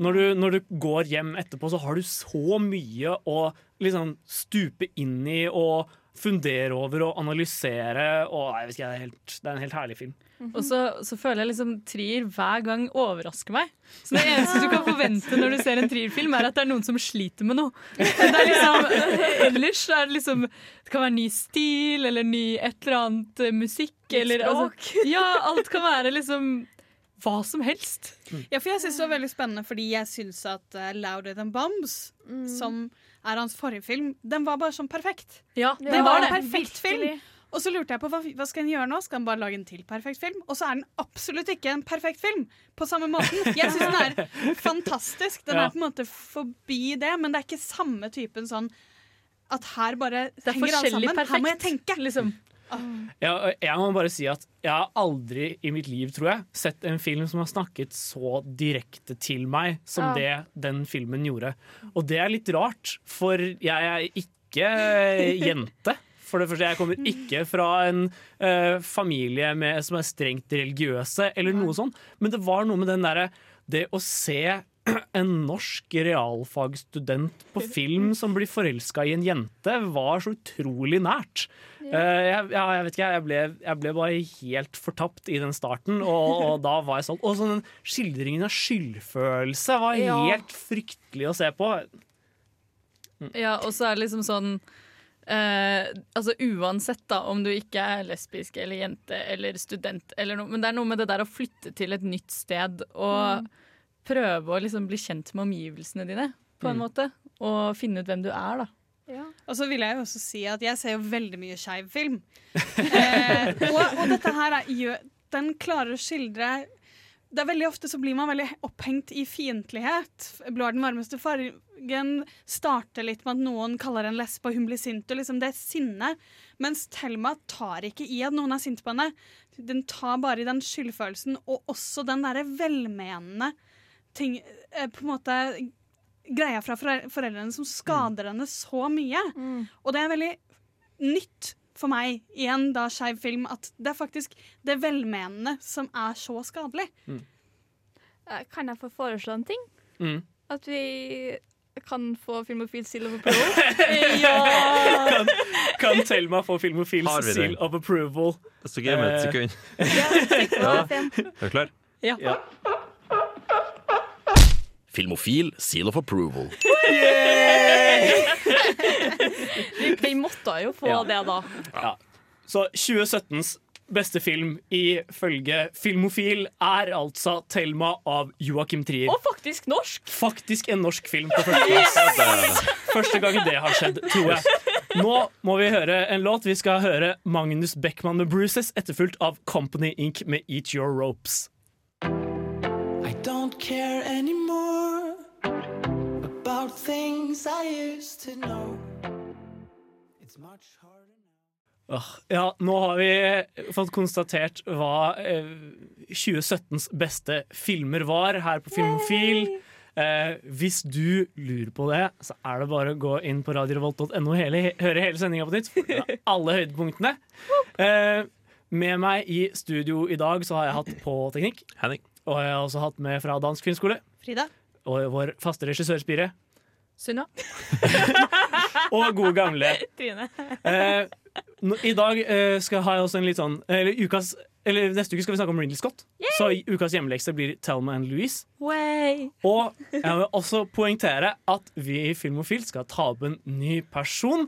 Når du, når du går hjem etterpå, så har du så mye å liksom stupe inn i og fundere over og analysere. Og nei, ikke, det, er helt, det er en helt herlig film. Og så, så føler jeg liksom Trier hver gang overrasker meg. Så Det eneste du kan forvente når du ser en Trier-film, er at det er noen som sliter med noe. Det er liksom, ellers er det liksom Det kan være ny stil eller ny et eller annet eh, musikk. Eller, altså, (laughs) ja, alt kan være liksom hva som helst. Ja, for jeg synes det var veldig spennende fordi jeg syns at uh, Louder Than Bombs, som er hans forrige film, den var bare sånn perfekt. Ja, det, det var var en perfekt Virkelig. film. Og så lurte jeg på hva, hva skal han gjøre nå? Skal han bare lage en til perfekt film? Og så er den absolutt ikke en perfekt film på samme måten. Jeg syns den er (laughs) fantastisk. Den Ja. er på en måte forbi det, men det er ikke samme typen sånn at her bare Det er henger alt forskjellig Perfekt. Her må jeg tenke. Liksom. Ja, og jeg må bare si at jeg har aldri i mitt liv, tror jeg, sett en film som har snakket så direkte til meg som det den filmen gjorde. Og det er litt rart, for jeg er ikke jente. For det første, Jeg kommer ikke fra en uh, familie med, som er strengt religiøse, eller noe sånt. Men det var noe med den derre Det å se (clears throat) en norsk realfagsstudent på film som blir forelska i en jente, var så utrolig nært. Ja. Eh, jeg, ja, jeg vet ikke, jeg ble, jeg ble bare helt fortapt i den starten, og, og da var jeg sånn Og sånn den skildringen av skyldfølelse var Ja. helt fryktelig å se på. Ja, og så er det liksom sånn eh, Altså Uansett da om du ikke er lesbisk eller jente eller student, eller noe, men det er noe med det der å flytte til et nytt sted og prøve å liksom bli kjent med omgivelsene dine, på en Mm. måte. Og finne ut hvem du er, da. Og så vil jeg jo også si at jeg ser jo veldig mye skeiv film. (laughs) eh, og, og dette her er, den klarer å skildre det er veldig Ofte så blir man veldig opphengt i fiendtlighet. 'Blå er den varmeste fargen' starter litt med at noen kaller en lesbe, og hun blir sint. Og liksom det er sinne. Mens Thelma tar ikke i at noen er sint på henne. Den tar bare i den skyldfølelsen, og også den derre velmenende ting eh, På en måte greia fra foreldrene som skader henne så mye. Og det er veldig nytt for meg i en da skeiv film at det er faktisk det velmenende som er så skadelig. Mm. Kan jeg få foreslå en ting? Mm. At vi kan få Filmofil Seal of Approval? (laughs) Kan, kan Thelma få Filmofil det? seal of approval? Så gøy med et Eh, sekund. Ja. F1. Er du klar? Ja. Filmofil seal of approval. Vi, vi måtte jo få Ja. det, da. Ja. Så 2017s beste film ifølge Filmofil er altså 'Thelma' av Joakim Trier. Og faktisk norsk! Faktisk en norsk film på førsteplass. Første gang det har skjedd, tror jeg. Nå må vi høre en låt. Vi skal høre Magnus Beckmann med 'Bruises', etterfulgt av Company Inc. med 'Eat Your Ropes'. Things I used to know. It's much harder. Ja, nå har vi fått konstatert hva eh, 2017s beste filmer var her på Filmofil. Eh, hvis du lurer på det, så er det bare å gå inn på radiorevolt.no og hele, høre hele sendinga på nytt. for Alle høydepunktene. Eh, med meg i studio i dag så har jeg hatt på teknikk. Henning. Og jeg har også hatt med fra Dansk filmskole. Frida. Og vår faste regissør Spire. Sunna. (laughs) Og gode gamle Trine. Eh, I dag eh, skal ha jeg også en litt sånn Eller ukas eller neste uke skal vi snakke om Ridley Scott. Så i ukas hjemmelekse blir Thelma and Louise. Way. Og jeg vil også poengtere at vi i Filmofil skal ta opp en ny person.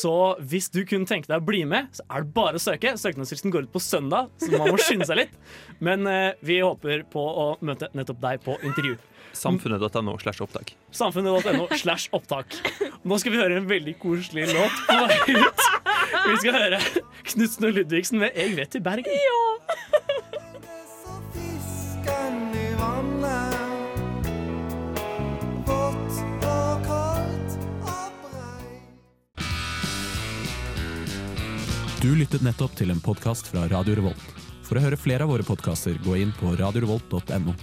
Så hvis du kunne tenke deg å bli med, så er det bare å søke. Søknadsfristen går ut på søndag, så man må skynde seg litt. Men eh, vi håper på å møte nettopp deg på intervju. Samfunnet.no slash opptak. Samfunnet.no slash opptak. Nå skal vi høre en veldig koselig låt på vei ut. Vi skal høre Knutsen og Ludvigsen med 'Jeg vet til Bergen'. Brei. Du lyttet nettopp til en podkast fra Radio Revolt. For å høre flere av våre podkaster, gå inn på radiorevolt.no.